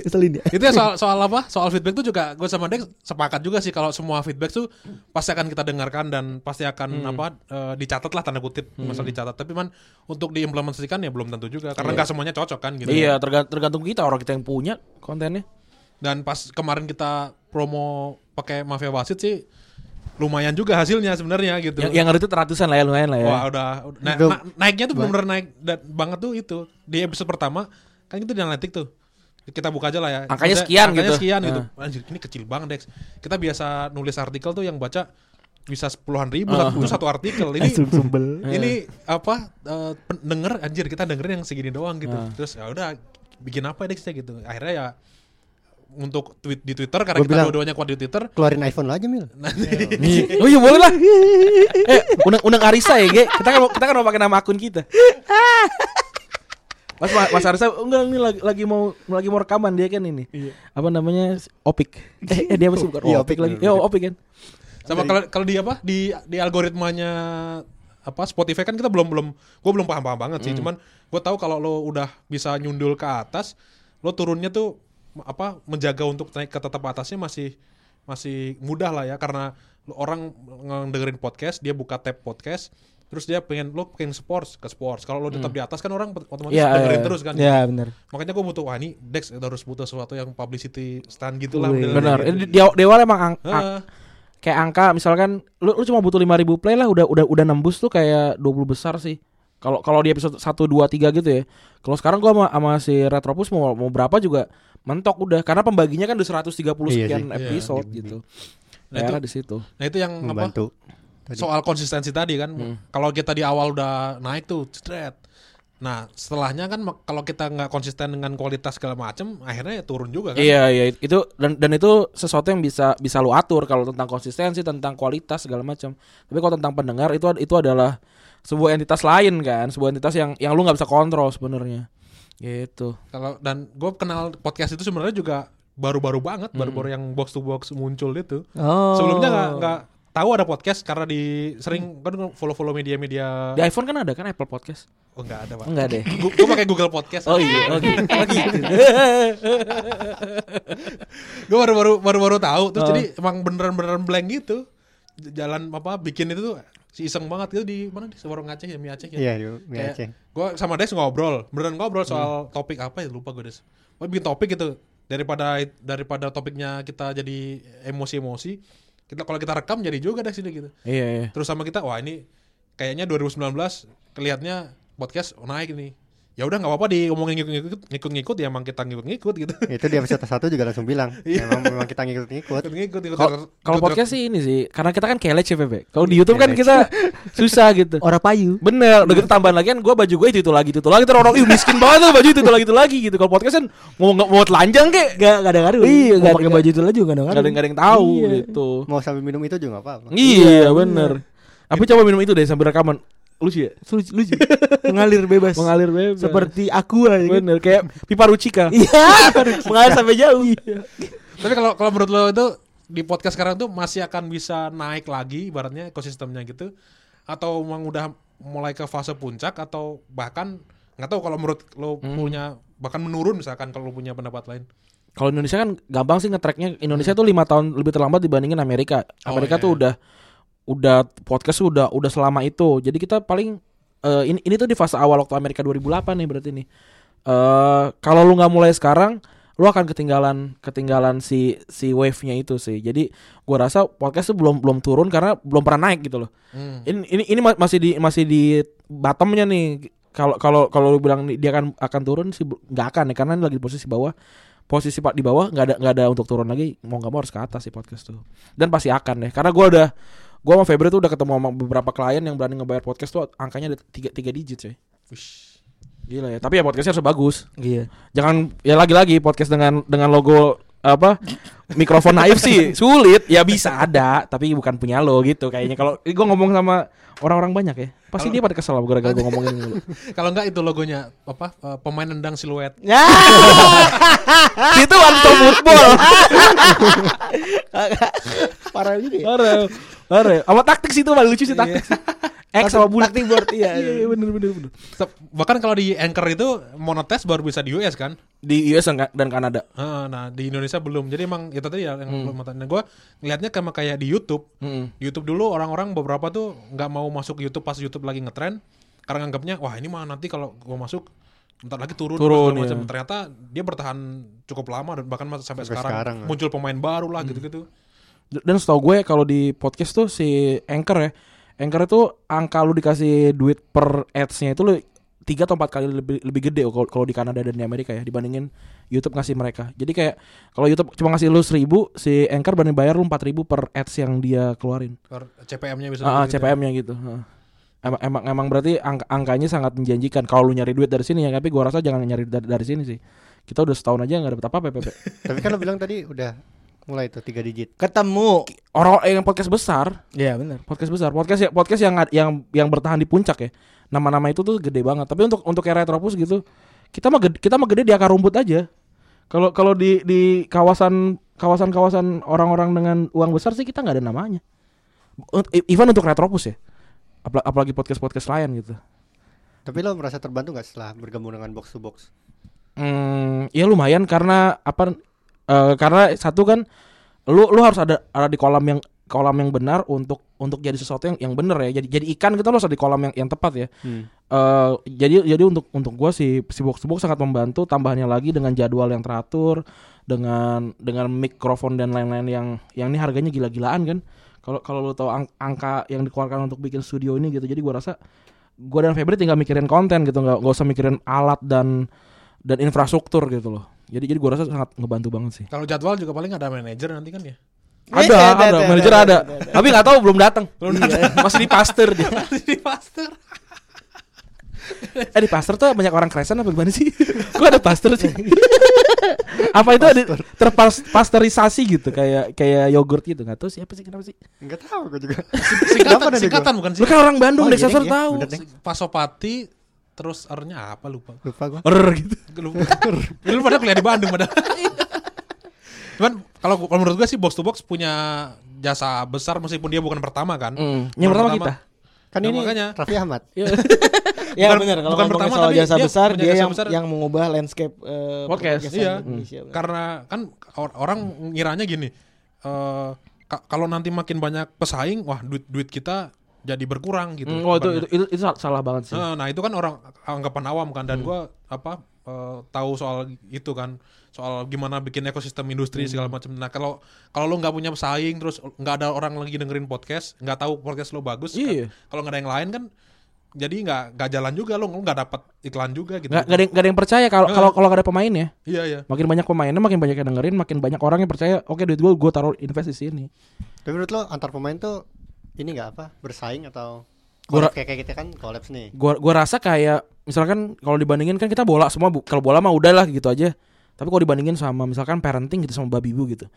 [SPEAKER 4] Keselin ya.
[SPEAKER 1] itu ya soal soal apa? Soal feedback tuh juga gue sama Dex sepakat juga sih kalau semua feedback tuh pasti akan kita dengarkan dan pasti akan apa eh, dicatat lah tanda kutip masalah dicatat. Tapi man untuk diimplementasikan ya belum tentu juga karena nggak semuanya cocok kan gitu.
[SPEAKER 3] Iya tergantung, tergantung kita orang kita yang punya kontennya.
[SPEAKER 1] dan pas kemarin kita promo pakai mafia wasit sih lumayan juga hasilnya sebenarnya gitu.
[SPEAKER 3] Yang yang ngerti ratusan lah ya lumayan lah ya.
[SPEAKER 1] Wah udah, na-
[SPEAKER 2] Udah-
[SPEAKER 1] na- naiknya tuh benar-benar naik banget tuh itu. Di episode pertama kan itu di analitik tuh kita buka aja lah ya
[SPEAKER 3] Angkanya
[SPEAKER 1] Maksudnya
[SPEAKER 3] sekian
[SPEAKER 1] angkanya
[SPEAKER 3] gitu.
[SPEAKER 1] sekian gitu
[SPEAKER 3] Nah.
[SPEAKER 1] anjir ini kecil banget Dex kita biasa nulis artikel tuh yang baca bisa sepuluhan ribu
[SPEAKER 3] Ah.
[SPEAKER 1] satu, itu satu artikel ini
[SPEAKER 4] Sumbel.
[SPEAKER 1] ini apa eh, pendengar anjir kita dengerin yang segini doang gitu
[SPEAKER 3] Ah.
[SPEAKER 1] terus ya udah bikin apa Dex ya gitu akhirnya ya untuk tweet di Twitter karena
[SPEAKER 2] Gua
[SPEAKER 1] kita dua-duanya kuat di Twitter
[SPEAKER 2] Keluarin iPhone lo aja Mil.
[SPEAKER 3] Iya. Oh iya boleh lah. eh undang undang Arisa ya, Ge. Kita kan mau- kita kan mau pakai nama akun kita. Mas Mas Arisa enggak ini lagi, lagi mau lagi mau rekaman dia kan ini. Apa namanya? Opik. Eh, eh, dia masih bukan
[SPEAKER 2] Iya,
[SPEAKER 3] Opik
[SPEAKER 2] Opik.
[SPEAKER 3] lagi. Ya Opik kan.
[SPEAKER 1] Sama kalau kalau di apa di di algoritmanya apa Spotify kan kita belum belum gue belum paham paham banget sih
[SPEAKER 3] Hmm.
[SPEAKER 1] cuman gue tahu kalau lo udah bisa nyundul ke atas lo turunnya tuh apa menjaga untuk naik ke tetap atasnya masih masih mudah lah ya karena lo orang ngedengerin podcast dia buka tab podcast terus dia pengen lo pengen sports ke sports kalau lo tetap di atas kan orang otomatis
[SPEAKER 3] Hmm. Iya,
[SPEAKER 1] dengerin
[SPEAKER 3] iya.
[SPEAKER 1] terus kan
[SPEAKER 4] Ya benar.
[SPEAKER 1] makanya gue butuh wah ini Dex harus butuh sesuatu yang publicity stand gitu lah
[SPEAKER 3] Benar.
[SPEAKER 1] gitu.
[SPEAKER 3] Di awal emang ang- ang-
[SPEAKER 1] Heeh.
[SPEAKER 3] kayak angka misalkan lu lu cuma butuh 5000 play lah udah udah udah nembus tuh kayak 20 besar sih. Kalau kalau di episode 1 2 3 gitu ya. Kalau sekarang gua sama, sama si Retropus mau mau berapa juga mentok udah karena pembaginya kan udah 130
[SPEAKER 2] Iya
[SPEAKER 3] sekian
[SPEAKER 2] sih.
[SPEAKER 3] episode
[SPEAKER 2] Iya.
[SPEAKER 3] gitu.
[SPEAKER 1] Nah,
[SPEAKER 3] Nah,
[SPEAKER 1] itu-
[SPEAKER 3] di situ.
[SPEAKER 1] Nah itu yang apa?
[SPEAKER 2] Tadi.
[SPEAKER 1] Soal konsistensi tadi kan.
[SPEAKER 3] Hmm.
[SPEAKER 1] Kalau kita di awal udah naik tuh, cedret. Nah setelahnya kan kalau kita nggak konsisten dengan kualitas segala macem, akhirnya ya turun juga kan.
[SPEAKER 3] Iya iya itu dan dan itu sesuatu yang bisa bisa lu atur kalau tentang konsistensi tentang kualitas segala macam. Tapi kalau tentang pendengar itu itu adalah sebuah entitas lain kan, sebuah entitas yang yang lu nggak bisa kontrol sebenarnya. Gitu.
[SPEAKER 1] Kalau dan gue kenal podcast itu sebenarnya juga baru-baru banget,
[SPEAKER 3] Hmm.
[SPEAKER 1] baru-baru yang box to box muncul itu.
[SPEAKER 4] Oh.
[SPEAKER 1] Sebelumnya nggak nggak tahu ada podcast karena di sering kan follow-follow media-media.
[SPEAKER 3] Di iPhone kan ada kan Apple Podcast?
[SPEAKER 1] Oh nggak ada pak.
[SPEAKER 3] Enggak deh.
[SPEAKER 1] Gue pakai Google Podcast.
[SPEAKER 3] Oh iya, oh gitu. Oh gitu.
[SPEAKER 1] gue baru-baru baru-baru tahu terus
[SPEAKER 3] Oh.
[SPEAKER 1] jadi emang beneran-beneran blank gitu jalan apa bikin itu tuh si iseng banget gitu di mana di Semarang Aceh ya Mi Aceh ya
[SPEAKER 2] iya yuk Mi
[SPEAKER 1] Kayak
[SPEAKER 2] Aceh
[SPEAKER 1] gue sama Des ngobrol beneran ngobrol soal
[SPEAKER 3] Hmm.
[SPEAKER 1] topik apa ya lupa gue Des gue bikin topik gitu daripada daripada topiknya kita jadi emosi-emosi kita kalau kita rekam jadi juga Des ini gitu
[SPEAKER 3] Iya iya.
[SPEAKER 1] terus sama kita wah ini kayaknya 2019 kelihatannya podcast naik nih ya udah nggak apa-apa diomongin ngikut-ngikut ngikut-ngikut ya emang kita ngikut-ngikut gitu
[SPEAKER 2] itu di episode satu juga langsung bilang
[SPEAKER 1] Iya.
[SPEAKER 2] memang memang kita ngikut-ngikut
[SPEAKER 1] ngikut ngikut
[SPEAKER 3] Kalau podcast sih ini sih karena kita kan kelec ya Pepe. Kalau di YouTube kan kita susah gitu.
[SPEAKER 4] Orang payu.
[SPEAKER 3] Bener, udah gitu tambahan lagi kan gue baju gue itu itu lagi itu, itu lagi terus orang ih miskin banget tuh baju itu itu lagi itu lagi gitu. Kalau podcast kan mau nggak mau telanjang kek
[SPEAKER 4] Gak, gak ada ngaruh.
[SPEAKER 3] Iya, gak ada-
[SPEAKER 4] pakai baju itu aja juga
[SPEAKER 3] nggak ada nggak ada yang tahu
[SPEAKER 4] Iya.
[SPEAKER 3] gitu.
[SPEAKER 2] mau sambil minum itu juga nggak apa-apa
[SPEAKER 3] Iya bener. Tapi coba minum itu deh sambil rekaman. Lucu ya?
[SPEAKER 4] Lucu, lucu. Mengalir bebas.
[SPEAKER 3] Mengalir bebas.
[SPEAKER 4] Seperti aku aja. kan?
[SPEAKER 3] bener kayak pipa rucika.
[SPEAKER 4] Iya, mengalir sampai jauh.
[SPEAKER 1] Tapi kalau kalau menurut lo itu di podcast sekarang tuh masih akan bisa naik lagi ibaratnya ekosistemnya gitu atau emang udah mulai ke fase puncak atau bahkan nggak tahu kalau menurut lo punya bahkan menurun misalkan kalau lo punya pendapat lain.
[SPEAKER 3] Kalau Indonesia kan gampang sih nge-tracknya Indonesia tuh lima tahun lebih terlambat dibandingin Amerika.
[SPEAKER 1] Oh,
[SPEAKER 3] Amerika
[SPEAKER 1] iya,
[SPEAKER 3] tuh
[SPEAKER 1] iya.
[SPEAKER 3] udah udah podcast udah udah selama itu. Jadi kita paling eh, ini ini tuh di fase awal waktu Amerika 2008 nih berarti nih. Eh kalau lu nggak mulai sekarang, lu akan ketinggalan ketinggalan si si wave-nya itu sih. Jadi gua rasa podcast tuh belum belum turun karena belum pernah naik gitu loh.
[SPEAKER 1] Hmm.
[SPEAKER 3] Ini ini ini ma- masih di masih di bottomnya nih. Kalau kalau kalau lu bilang dia akan akan turun sih nggak akan ya karena ini lagi di posisi bawah. Posisi pak di bawah nggak ada nggak ada untuk turun lagi. Mau nggak mau harus ke atas sih podcast tuh. Dan pasti akan deh. Karena gua udah gua sama Febri tuh udah ketemu sama beberapa klien yang berani ngebayar podcast tuh angkanya ada tiga tiga digit coy.
[SPEAKER 1] Wish.
[SPEAKER 3] Gila ya. Tapi ya podcastnya harus bagus.
[SPEAKER 4] Iya.
[SPEAKER 3] Jangan ya lagi-lagi podcast dengan dengan logo apa mikrofon naif sih sulit ya bisa ada tapi bukan punya lo gitu kayaknya kalau gue ngomong sama orang-orang banyak ya pasti dia pada kesel gara-gara gue ngomongin dulu
[SPEAKER 1] Kalau enggak itu logonya apa eh, pemain nendang siluet.
[SPEAKER 4] Ya.
[SPEAKER 3] itu stop football.
[SPEAKER 4] Parah juga ya.
[SPEAKER 3] parah. Parah. Sama taktik sih itu paling lucu sih taktik sih X sama bulat
[SPEAKER 4] Taktik board iya.
[SPEAKER 3] iya iya, bener bener bener
[SPEAKER 1] Bahkan kalau di Anchor itu monetes baru bisa di US kan.
[SPEAKER 3] di US dan Kanada
[SPEAKER 1] Heeh, Nah di Indonesia belum. Jadi emang itu tadi ya yang belum mata. Nah gue ngelihatnya sama kayak di YouTube.
[SPEAKER 3] Mm-mm.
[SPEAKER 1] YouTube dulu orang-orang beberapa tuh nggak mau masuk YouTube pas YouTube lagi ngetren karena nganggapnya wah ini mah nanti kalau gue masuk bentar lagi turun,
[SPEAKER 3] Turun,
[SPEAKER 1] macam.
[SPEAKER 3] iya.
[SPEAKER 1] ternyata dia bertahan cukup lama dan bahkan sampai,
[SPEAKER 2] Sampai
[SPEAKER 1] sekarang,
[SPEAKER 2] sekarang, ya.
[SPEAKER 1] muncul pemain baru lah gitu-gitu
[SPEAKER 3] dan setahu gue kalau di podcast tuh si Anchor ya Anchor itu angka lu dikasih duit per ads-nya itu lu tiga atau empat kali lebih lebih gede kalau di Kanada dan di Amerika ya dibandingin YouTube ngasih mereka. Jadi kayak kalau YouTube cuma ngasih lu seribu, si Anchor berani bayar lu empat ribu per ads yang dia keluarin.
[SPEAKER 1] Per CPM-nya bisa
[SPEAKER 3] Ah, ah,
[SPEAKER 1] gitu.
[SPEAKER 3] CPM-nya gitu. Heeh. Emang, emang emang berarti angka, angkanya sangat menjanjikan kalau lu nyari duit dari sini ya, tapi gua rasa jangan nyari dari, dari sini sih. Kita udah setahun aja nggak dapet apa-apa, Pepe.
[SPEAKER 2] tapi kan lo bilang tadi udah mulai tuh tiga digit
[SPEAKER 4] Ketemu.
[SPEAKER 3] Orang yang podcast besar,
[SPEAKER 4] Iya benar.
[SPEAKER 3] podcast besar, podcast ya podcast yang yang yang bertahan di puncak ya. Nama-nama itu tuh gede banget. Tapi untuk untuk yang retropus gitu, kita mah gede, kita mah gede di akar rumput aja. Kalau kalau di di kawasan kawasan kawasan orang-orang dengan uang besar sih kita nggak ada namanya. Even untuk retropus ya. Apalagi podcast-podcast lain gitu.
[SPEAKER 2] tapi lo merasa terbantu nggak setelah bergabung dengan box to box
[SPEAKER 3] Hmm, ya lumayan karena apa? Eh, karena satu kan, lu lu harus ada ada di kolam yang kolam yang benar untuk untuk jadi sesuatu yang yang benar ya. Jadi jadi ikan kita lu harus ada di kolam yang yang tepat ya.
[SPEAKER 2] hmm.
[SPEAKER 3] Eh, jadi jadi untuk untuk gua si si box to box sangat membantu. Tambahannya lagi dengan jadwal yang teratur, dengan dengan mikrofon dan lain-lain yang yang ini harganya gila-gilaan kan. Kalau kalau lu tahu ang- angka yang dikeluarkan untuk bikin studio ini gitu, jadi gua rasa gua dan Febri tinggal mikirin konten gitu, nggak nggak usah mikirin alat dan dan infrastruktur gitu loh. Jadi jadi gua rasa sangat ngebantu banget sih.
[SPEAKER 1] Kalau jadwal juga paling ada manajer nanti kan ya.
[SPEAKER 3] Ada, ada, manajer ada. Tapi nggak tahu belum datang. Belum datang. Masih di pastor dia.
[SPEAKER 1] Di master.
[SPEAKER 3] Eh di pastor tuh banyak orang kresan apa gimana sih? Kok ada pastor sih? apa itu ada terpasteurisasi gitu kayak kayak yogurt gitu nggak tahu siapa sih kenapa sih?
[SPEAKER 2] Enggak tahu gue juga.
[SPEAKER 1] Singkatan,
[SPEAKER 2] Kenapa ada
[SPEAKER 1] singkatan bukan sih?
[SPEAKER 3] Lu kan orang Bandung
[SPEAKER 2] Oh,
[SPEAKER 3] deh,
[SPEAKER 2] iya,
[SPEAKER 3] saya
[SPEAKER 2] iya,
[SPEAKER 3] tahu.
[SPEAKER 2] deh.
[SPEAKER 1] Pasopati terus R-nya apa lupa.
[SPEAKER 2] Lupa gua.
[SPEAKER 3] Er gitu.
[SPEAKER 1] Lupa. Lu pada kuliah di Bandung pada. Cuman kalau kalau menurut gue sih box to box punya jasa besar meskipun dia bukan pertama kan.
[SPEAKER 3] Mm. Yang pertama kita.
[SPEAKER 2] Kan
[SPEAKER 1] Nah,
[SPEAKER 2] ini
[SPEAKER 1] makanya.
[SPEAKER 2] Raffi Ahmad.
[SPEAKER 4] ya
[SPEAKER 1] Bukan-
[SPEAKER 4] benar kalau
[SPEAKER 1] bukan
[SPEAKER 4] ngomongin
[SPEAKER 1] pertama,
[SPEAKER 4] soal
[SPEAKER 1] tapi
[SPEAKER 4] jasa
[SPEAKER 1] dia
[SPEAKER 4] besar dia
[SPEAKER 1] jasa
[SPEAKER 4] yang
[SPEAKER 1] besar.
[SPEAKER 4] yang mengubah landscape eh,
[SPEAKER 3] Podcast.
[SPEAKER 1] Iya.
[SPEAKER 4] Indonesia. benar.
[SPEAKER 1] Karena kan or- orang ngiranya gini, eh ka- kalau nanti makin banyak pesaing, wah duit duit kita jadi berkurang gitu.
[SPEAKER 3] Mm, oh itu, itu, itu itu salah banget sih.
[SPEAKER 1] Nah, nah, itu kan orang anggapan awam kan dan gua apa eh, tahu soal itu kan soal gimana bikin ekosistem industri segala macam. Nah kalau kalau lo nggak punya pesaing terus nggak ada orang lagi dengerin podcast, nggak tahu podcast lo bagus.
[SPEAKER 3] Iya.
[SPEAKER 1] kan, kalau nggak ada yang lain kan jadi nggak nggak jalan juga lo lo nggak dapat iklan juga gitu.
[SPEAKER 3] Nggak, nggak ada, yang- nggak ada yang percaya kalau kalau kalau nggak ada pemain ya.
[SPEAKER 1] Iya iya.
[SPEAKER 3] Makin banyak pemainnya, makin banyak yang dengerin, makin banyak orang yang percaya. Oke duit gue gue taruh invest di sini.
[SPEAKER 2] Tapi menurut lo antar pemain tuh ini nggak apa bersaing atau
[SPEAKER 3] Gua
[SPEAKER 2] kayak kayak kita kan kolaps nih.
[SPEAKER 3] Gua gua rasa kayak misalkan kalau dibandingin kan kita bola semua bu- kalau bola mah udahlah gitu aja. Tapi kalau dibandingin sama misalkan parenting gitu sama babi bu gitu.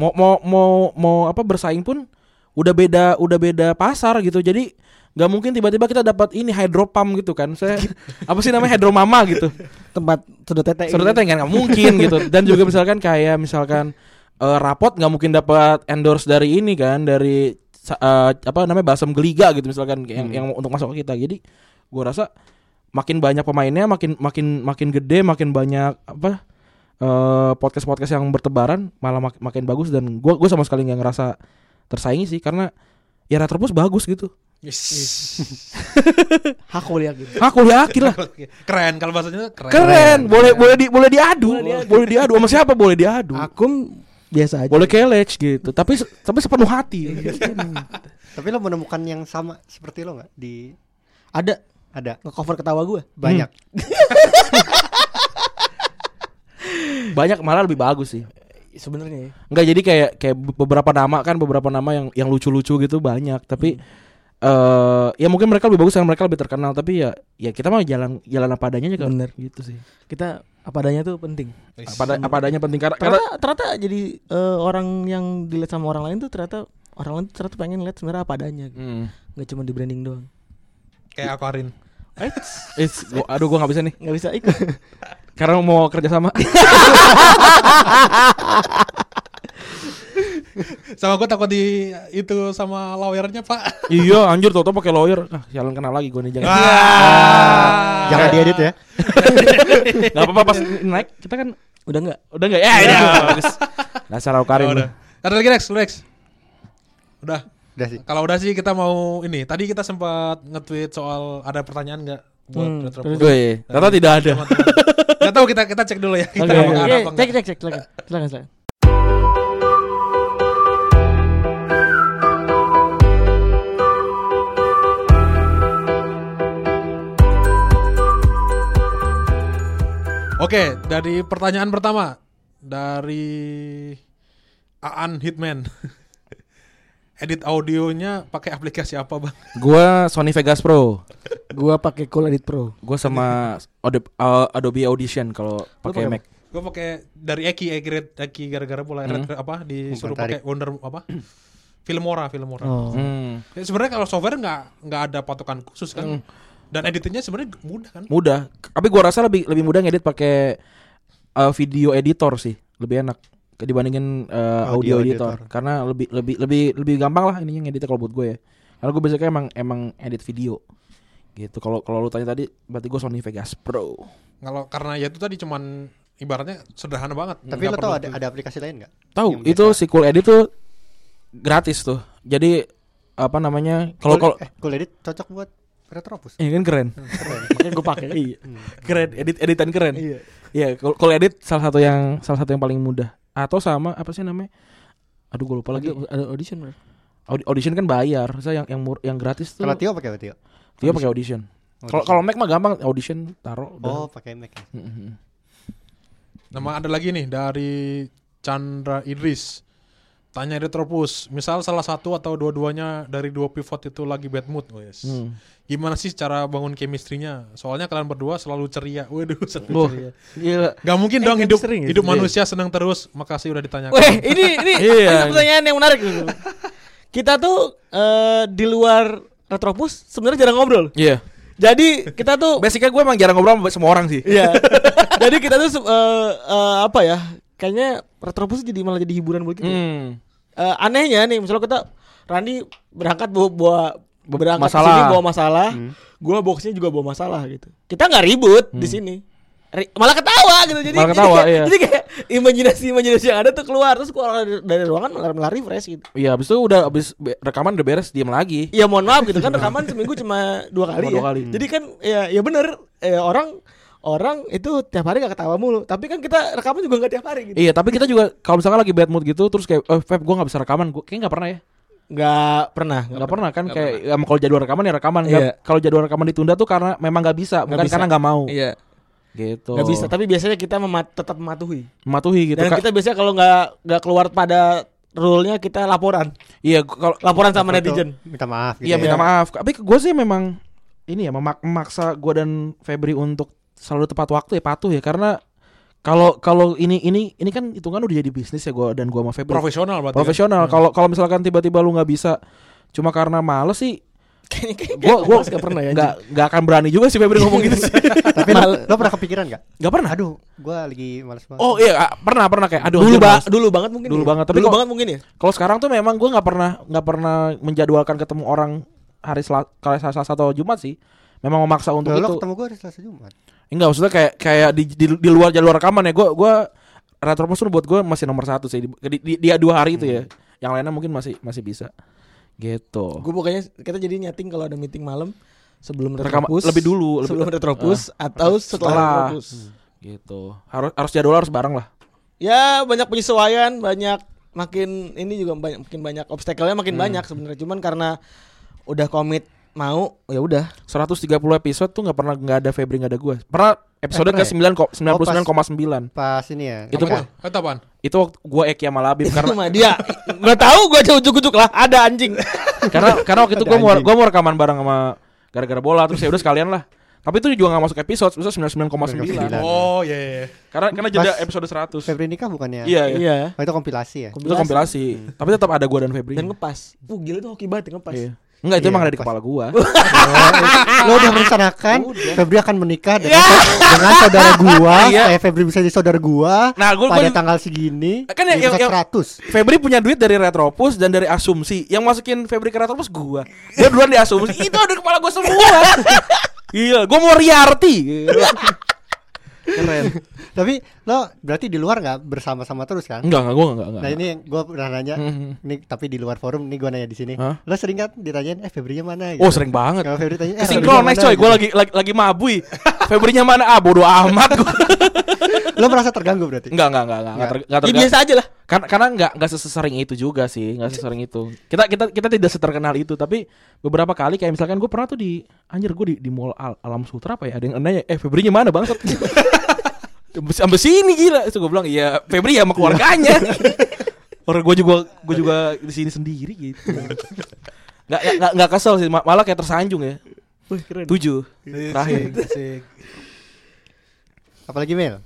[SPEAKER 3] Mau mau mau mau apa bersaing pun udah beda udah beda pasar gitu. Jadi nggak mungkin tiba-tiba kita dapat ini hydropump gitu kan. Saya apa sih namanya hydromama gitu.
[SPEAKER 4] tempat sudut tete
[SPEAKER 3] Sudah teteh nggak mungkin gitu. Dan juga misalkan kayak misalkan eh, rapot nggak mungkin dapat endorse dari ini kan dari eh, apa namanya balsam geliga gitu misalkan yang yang untuk masuk ke kita. Jadi gua rasa makin banyak pemainnya makin makin makin gede makin banyak apa eh, podcast-podcast yang bertebaran malah mak- makin bagus dan gua gua sama sekali nggak ngerasa tersaingi sih karena ya Retropus bagus gitu.
[SPEAKER 4] hak kuliah gitu
[SPEAKER 3] Aku yakin lah.
[SPEAKER 1] keren kalau bahasanya keren.
[SPEAKER 3] Keren, boleh boleh di boleh diadu, boleh diadu sama siapa boleh diadu.
[SPEAKER 4] akum biasa aja.
[SPEAKER 3] Boleh kelec gitu tapi se- tapi sepenuh hati.
[SPEAKER 2] Tapi lo menemukan yang sama seperti lo nggak? Di
[SPEAKER 4] ada.
[SPEAKER 2] Ada.
[SPEAKER 4] Nge-cover ketawa gue
[SPEAKER 2] banyak.
[SPEAKER 3] banyak malah lebih bagus sih.
[SPEAKER 4] Sebenarnya ya.
[SPEAKER 3] Enggak jadi kayak kayak beberapa nama kan beberapa nama yang yang lucu-lucu gitu banyak. Tapi eh ya mungkin mereka lebih bagus karena mereka lebih terkenal tapi ya ya kita mah jalan jalan apa adanya juga.
[SPEAKER 4] Bener.
[SPEAKER 3] gitu sih.
[SPEAKER 4] Kita apa adanya tuh penting.
[SPEAKER 3] Apa, ada- apa adanya penting. Karena, karena
[SPEAKER 4] ternyata ternyata jadi eh, orang yang dilihat sama orang lain tuh ternyata orang lain tuh ternyata pengen lihat sebenarnya apa adanya gitu.
[SPEAKER 3] Hmm.
[SPEAKER 4] nggak cuma di branding doang.
[SPEAKER 1] Kayak Aquarin.
[SPEAKER 3] Eh, gua- aduh gua nggak bisa nih.
[SPEAKER 4] Nggak bisa ikut.
[SPEAKER 3] Karena mau kerja sama
[SPEAKER 1] Sama gue takut di itu sama lawyernya pak.
[SPEAKER 3] iya anjir tau tau pakai lawyer ah jalan kenal lagi gue nih jangan
[SPEAKER 1] Ah.
[SPEAKER 2] Jangan diedit ya.
[SPEAKER 3] nggak apa-apa pas naik kita kan
[SPEAKER 4] udah nggak
[SPEAKER 3] udah nggak ya ini bagus dasar
[SPEAKER 1] Ya
[SPEAKER 3] Karim
[SPEAKER 1] udah. Ada lagi Rex, lu, Rex. Udah.
[SPEAKER 2] Udah sih.
[SPEAKER 1] Kalau udah sih kita mau ini. Tadi kita sempat nge-tweet soal ada pertanyaan nggak buat
[SPEAKER 4] Hmm,
[SPEAKER 1] Retropus?
[SPEAKER 3] Gue ya, ternyata tidak ada.
[SPEAKER 1] Nggak tahu kita kita cek dulu ya. Kita ada
[SPEAKER 4] Iya,
[SPEAKER 1] apa
[SPEAKER 4] cek
[SPEAKER 1] nggak.
[SPEAKER 4] cek cek silakan silakan silakan
[SPEAKER 1] Oke, dari pertanyaan pertama dari Aan Hitman. Edit audionya pakai aplikasi apa, Bang?
[SPEAKER 3] Gua Sony Vegas Pro.
[SPEAKER 4] gua pakai Cool Edit Pro
[SPEAKER 3] Gua sama Adobe, uh, Adobe Audition kalau pakai Mac.
[SPEAKER 1] Gue pakai dari Eki, Eki, Eki gara-gara mulai
[SPEAKER 3] Hmm.
[SPEAKER 1] apa disuruh pakai Wonder apa? Filmora, Filmora.
[SPEAKER 4] oh
[SPEAKER 3] Hmm.
[SPEAKER 1] Ya, sebenarnya kalau software nggak nggak ada patokan khusus kan. Dan editingnya sebenarnya mudah kan.
[SPEAKER 3] Mudah. Tapi gua rasa lebih lebih mudah ngedit pakai uh, video editor sih, lebih enak dibandingin uh, audio,
[SPEAKER 2] Audio
[SPEAKER 3] editor.
[SPEAKER 2] editor.
[SPEAKER 3] karena lebih lebih lebih lebih gampang lah ininya ngeditnya kalau buat gue ya. Karena gue biasanya emang emang edit video. Gitu. Kalau kalau lu tanya tadi berarti gue Sony Vegas Pro.
[SPEAKER 1] Kalau karena ya itu tadi cuman ibaratnya sederhana banget.
[SPEAKER 2] Tapi lo tau ada ada aplikasi lain nggak?
[SPEAKER 3] Tahu itu si Cool Edit tuh gratis tuh. Jadi apa namanya? Kalau kalau
[SPEAKER 2] eh, Cool Edit cocok buat Retropus.
[SPEAKER 3] Iya kan keren.
[SPEAKER 2] Keren.
[SPEAKER 4] makanya gua pakai
[SPEAKER 3] Iya. Keren, edit editan keren.
[SPEAKER 4] iya
[SPEAKER 3] Iya, kalau kalau edit salah satu yang salah satu yang paling mudah. Atau sama apa sih namanya? Aduh gue lupa lagi.
[SPEAKER 4] ada, audition bro
[SPEAKER 3] Audi- audition kan bayar. Saya yang yang mur- yang gratis tuh.
[SPEAKER 2] Kalau Tio pakai apa Tio?
[SPEAKER 3] Dia pakai audition. Kalau kalau Mac mah gampang audition taruh udah.
[SPEAKER 2] Oh, pakai Mac ya.
[SPEAKER 1] Nama ada lagi nih dari Chandra Idris. Tanya Retropus, misal salah satu atau dua-duanya dari dua pivot itu lagi bad mood, wes.
[SPEAKER 3] Hmm.
[SPEAKER 1] Gimana sih cara bangun chemistry-nya? Soalnya kalian berdua selalu ceria. Waduh, selalu
[SPEAKER 3] Wah,
[SPEAKER 1] ceria.
[SPEAKER 3] Gila.
[SPEAKER 1] Gak mungkin
[SPEAKER 4] Eh,
[SPEAKER 1] dong hidup
[SPEAKER 4] sering ya?
[SPEAKER 1] hidup
[SPEAKER 3] Iya.
[SPEAKER 1] manusia senang terus. Makasih udah ditanyakan.
[SPEAKER 4] Weh, ini ini
[SPEAKER 3] Iya.
[SPEAKER 4] ini pertanyaan yang menarik. gitu. Kita tuh eh, di luar Retropus sebenarnya jarang ngobrol.
[SPEAKER 3] Iya.
[SPEAKER 4] Jadi kita tuh
[SPEAKER 3] Basicnya gue emang jarang ngobrol sama semua orang sih.
[SPEAKER 4] Iya. jadi kita tuh eh, eh, apa ya? Kayaknya Retropus jadi malah jadi hiburan buat kita.
[SPEAKER 3] Hmm.
[SPEAKER 4] Eh, anehnya nih, misalnya kita Randi berangkat bawa, bawa berangkat
[SPEAKER 3] Masalah.
[SPEAKER 4] sini bawa masalah,
[SPEAKER 2] Hmm.
[SPEAKER 4] gua boxnya juga bawa masalah gitu. Kita nggak ribut di sini. Ri- malah ketawa gitu jadi
[SPEAKER 3] Malah
[SPEAKER 4] jadi
[SPEAKER 3] ketawa,
[SPEAKER 4] kayak,
[SPEAKER 3] iya.
[SPEAKER 4] jadi kayak imajinasi imajinasi yang ada tuh keluar terus keluar dari, dari ruangan malah malah refresh gitu
[SPEAKER 3] Iya, habis itu udah habis be- rekaman udah beres, diem lagi.
[SPEAKER 4] ya mohon maaf gitu kan rekaman seminggu cuma dua kali
[SPEAKER 3] Cuma
[SPEAKER 4] ya
[SPEAKER 3] dua kali.
[SPEAKER 4] jadi kan ya ya bener eh, orang orang itu tiap hari gak ketawa mulu tapi kan kita rekaman juga gak tiap hari gitu
[SPEAKER 3] Iya, tapi kita juga kalau misalkan lagi bad mood gitu terus kayak eh Feb gue nggak bisa rekaman, gue kayak nggak pernah ya.
[SPEAKER 4] nggak pernah
[SPEAKER 3] Nggak pernah kan kayak em, kalau jadwal rekaman ya rekaman.
[SPEAKER 4] Iya.
[SPEAKER 3] Kalau jadwal rekaman ditunda tuh karena memang nggak bisa, bukan
[SPEAKER 4] bisa.
[SPEAKER 3] karena nggak mau.
[SPEAKER 4] iya
[SPEAKER 3] Gitu.
[SPEAKER 4] nggak bisa tapi biasanya kita memat- tetap mematuhi
[SPEAKER 3] mematuhi gitu.
[SPEAKER 4] dan kita biasanya kalau nggak nggak keluar pada rule-nya kita laporan
[SPEAKER 3] Iya, kalau
[SPEAKER 4] laporan sama netizen
[SPEAKER 2] Minta maaf gitu.
[SPEAKER 3] Iya
[SPEAKER 2] ya.
[SPEAKER 3] minta maaf. Tapi gue sih memang ini ya memak memaksa gue dan Febri untuk selalu tepat waktu ya patuh ya karena kalau kalau ini ini ini kan hitungan udah jadi bisnis ya gue dan gue sama Febri.
[SPEAKER 1] Profesional berarti. kan?
[SPEAKER 3] Profesional. Kalau kalau misalkan tiba-tiba lu nggak bisa cuma karena males sih
[SPEAKER 4] kayaknya kayak
[SPEAKER 3] gue gue
[SPEAKER 4] nggak pernah ya
[SPEAKER 3] nggak nggak akan berani juga sih Febri ngomong gitu sih.
[SPEAKER 2] Tapi lo, lo pernah kepikiran gak?
[SPEAKER 3] Nggak pernah.
[SPEAKER 2] Aduh, gua lagi males banget.
[SPEAKER 3] Oh iya ah, pernah pernah kayak aduh
[SPEAKER 4] dulu ba
[SPEAKER 3] males.
[SPEAKER 4] dulu banget mungkin
[SPEAKER 3] Dulu
[SPEAKER 4] ya?
[SPEAKER 3] banget, tapi
[SPEAKER 4] dulu
[SPEAKER 3] kok-
[SPEAKER 4] banget mungkin ya
[SPEAKER 3] Kalau sekarang tuh memang gue nggak pernah nggak pernah menjadwalkan ketemu orang hari Selasa, Selasa atau Jumat sih. Memang memaksa untuk
[SPEAKER 2] Loh, lo
[SPEAKER 3] itu.
[SPEAKER 2] ketemu gua hari Selasa Jumat.
[SPEAKER 3] Enggak maksudnya kayak kayak di, di, di luar jalur rekaman ya. Gue gua Retropus tuh buat gue masih nomor satu sih di, di, di- dia dua hari itu ya. Yang lainnya mungkin masih masih bisa. Gitu.
[SPEAKER 4] gue pokoknya kita jadi nyeting kalau ada meeting malam sebelum
[SPEAKER 3] Rekam-
[SPEAKER 4] retropus
[SPEAKER 3] lebih dulu, lebih-
[SPEAKER 4] sebelum retropus atau setelah,
[SPEAKER 3] setelah.
[SPEAKER 4] retropus
[SPEAKER 3] Gitu. Harus harus jadwal harus bareng lah.
[SPEAKER 4] ya banyak penyesuaian banyak makin ini juga banyak makin banyak obstacle-nya makin banyak sebenarnya cuman karena udah komit mau ya udah
[SPEAKER 3] 130 episode tuh nggak pernah nggak ada Febri nggak ada gue. Pernah episode
[SPEAKER 2] pernah
[SPEAKER 3] ke
[SPEAKER 2] ya?
[SPEAKER 3] 9 kok 99,9.
[SPEAKER 2] Pas ini ya.
[SPEAKER 3] Itu
[SPEAKER 2] apa?
[SPEAKER 3] mah-
[SPEAKER 1] Itu apaan?
[SPEAKER 3] Itu waktu gue Eki sama Labib
[SPEAKER 4] karena
[SPEAKER 3] karena
[SPEAKER 4] dia nggak tahu gue aja ujuk-ujuk lah ada anjing
[SPEAKER 3] karena karena waktu itu gue mau gue mau rekaman bareng sama gara-gara bola terus ya udah sekalian lah. Tapi itu juga nggak masuk episode, itu 99,9.
[SPEAKER 2] 99,9.
[SPEAKER 1] Oh iya. iya.
[SPEAKER 3] Karena karena jeda episode 100.
[SPEAKER 2] Febri nikah bukannya?
[SPEAKER 3] Iya, iya.
[SPEAKER 4] iya
[SPEAKER 2] Oh, itu kompilasi ya.
[SPEAKER 3] Itu kompilasi. Tapi tetap ada gua dan Febri.
[SPEAKER 4] dan ngepas uh gila tuh hoki banget ya, ngepas
[SPEAKER 3] Iya. Enggak, itu
[SPEAKER 2] Iya,
[SPEAKER 3] emang ada di kepala gua.
[SPEAKER 2] lo udah merencanakan Febri akan menikah dengan, dengan saudara gua
[SPEAKER 3] Iya.
[SPEAKER 2] supaya Febri bisa jadi saudara gua
[SPEAKER 3] Nah, gua-
[SPEAKER 2] pada
[SPEAKER 3] gua-
[SPEAKER 2] tanggal segini
[SPEAKER 3] Kan
[SPEAKER 2] episode
[SPEAKER 3] yang-
[SPEAKER 2] 100
[SPEAKER 3] Febri punya duit dari Retropus dan dari Asumsi. Yang masukin Febri ke Retropus gua. Dia duluan di Asumsi. itu ada di kepala gua semua. Iya, gua mau Riarti. Keren.
[SPEAKER 2] tapi lo berarti di luar nggak bersama-sama terus kan
[SPEAKER 3] Enggak, enggak gua enggak enggak.
[SPEAKER 2] nah ini gue pernah nanya
[SPEAKER 3] Mhm.
[SPEAKER 2] ini tapi di luar forum ini gue nanya di sini lo sering kan ditanyain eh Febrinya mana
[SPEAKER 3] Oh, sering banget.
[SPEAKER 2] kalau Febri tanya eh
[SPEAKER 3] Sinkron
[SPEAKER 2] Febrinya
[SPEAKER 3] next
[SPEAKER 2] mana?
[SPEAKER 3] coy, gua
[SPEAKER 2] Gitu.
[SPEAKER 3] lagi lagi lagi mabui. Febrinya mana? Ah, bodo amat gua.
[SPEAKER 2] lo merasa terganggu berarti
[SPEAKER 3] Enggak, enggak, enggak, enggak, enggak, ter- enggak
[SPEAKER 4] ya
[SPEAKER 3] terganggu.
[SPEAKER 4] biasa aja lah
[SPEAKER 3] Karena karena nggak nggak sesering itu juga sih, nggak sesering itu. Kita kita kita tidak seterkenal itu, tapi beberapa kali kayak misalkan gue pernah tuh di anjir gue di di mall Al- Alam Sutra apa ya? Ada yang nanya, "Eh, Febrinya mana, Bang?" Sampai sini gila. Itu gue bilang, "Iya, Febri ya sama keluarganya." Orang gue juga gue juga di sini sendiri gitu. Nggak nggak nggak kesel sih, ma- malah kayak tersanjung ya.
[SPEAKER 4] Wih, keren.
[SPEAKER 3] Tujuh terakhir.
[SPEAKER 1] Asik.
[SPEAKER 2] apalagi Mel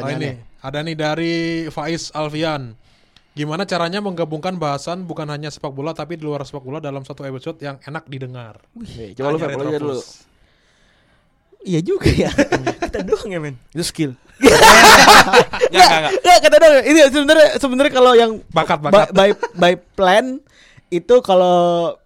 [SPEAKER 1] Oh, ini ada nih dari Faiz Alfian. Gimana caranya menggabungkan bahasan bukan hanya sepak bola tapi di luar sepak bola dalam satu episode yang enak didengar?
[SPEAKER 3] Nih, coba lu Feb, aja dulu.
[SPEAKER 4] Iya juga ya kita doang ya men
[SPEAKER 3] Itu skill. Enggak, enggak, enggak.
[SPEAKER 4] Nggak, kata dong ini sebenarnya sebenarnya kalau yang
[SPEAKER 1] Bakat,
[SPEAKER 4] by,
[SPEAKER 1] bakat.
[SPEAKER 4] by by plan itu kalau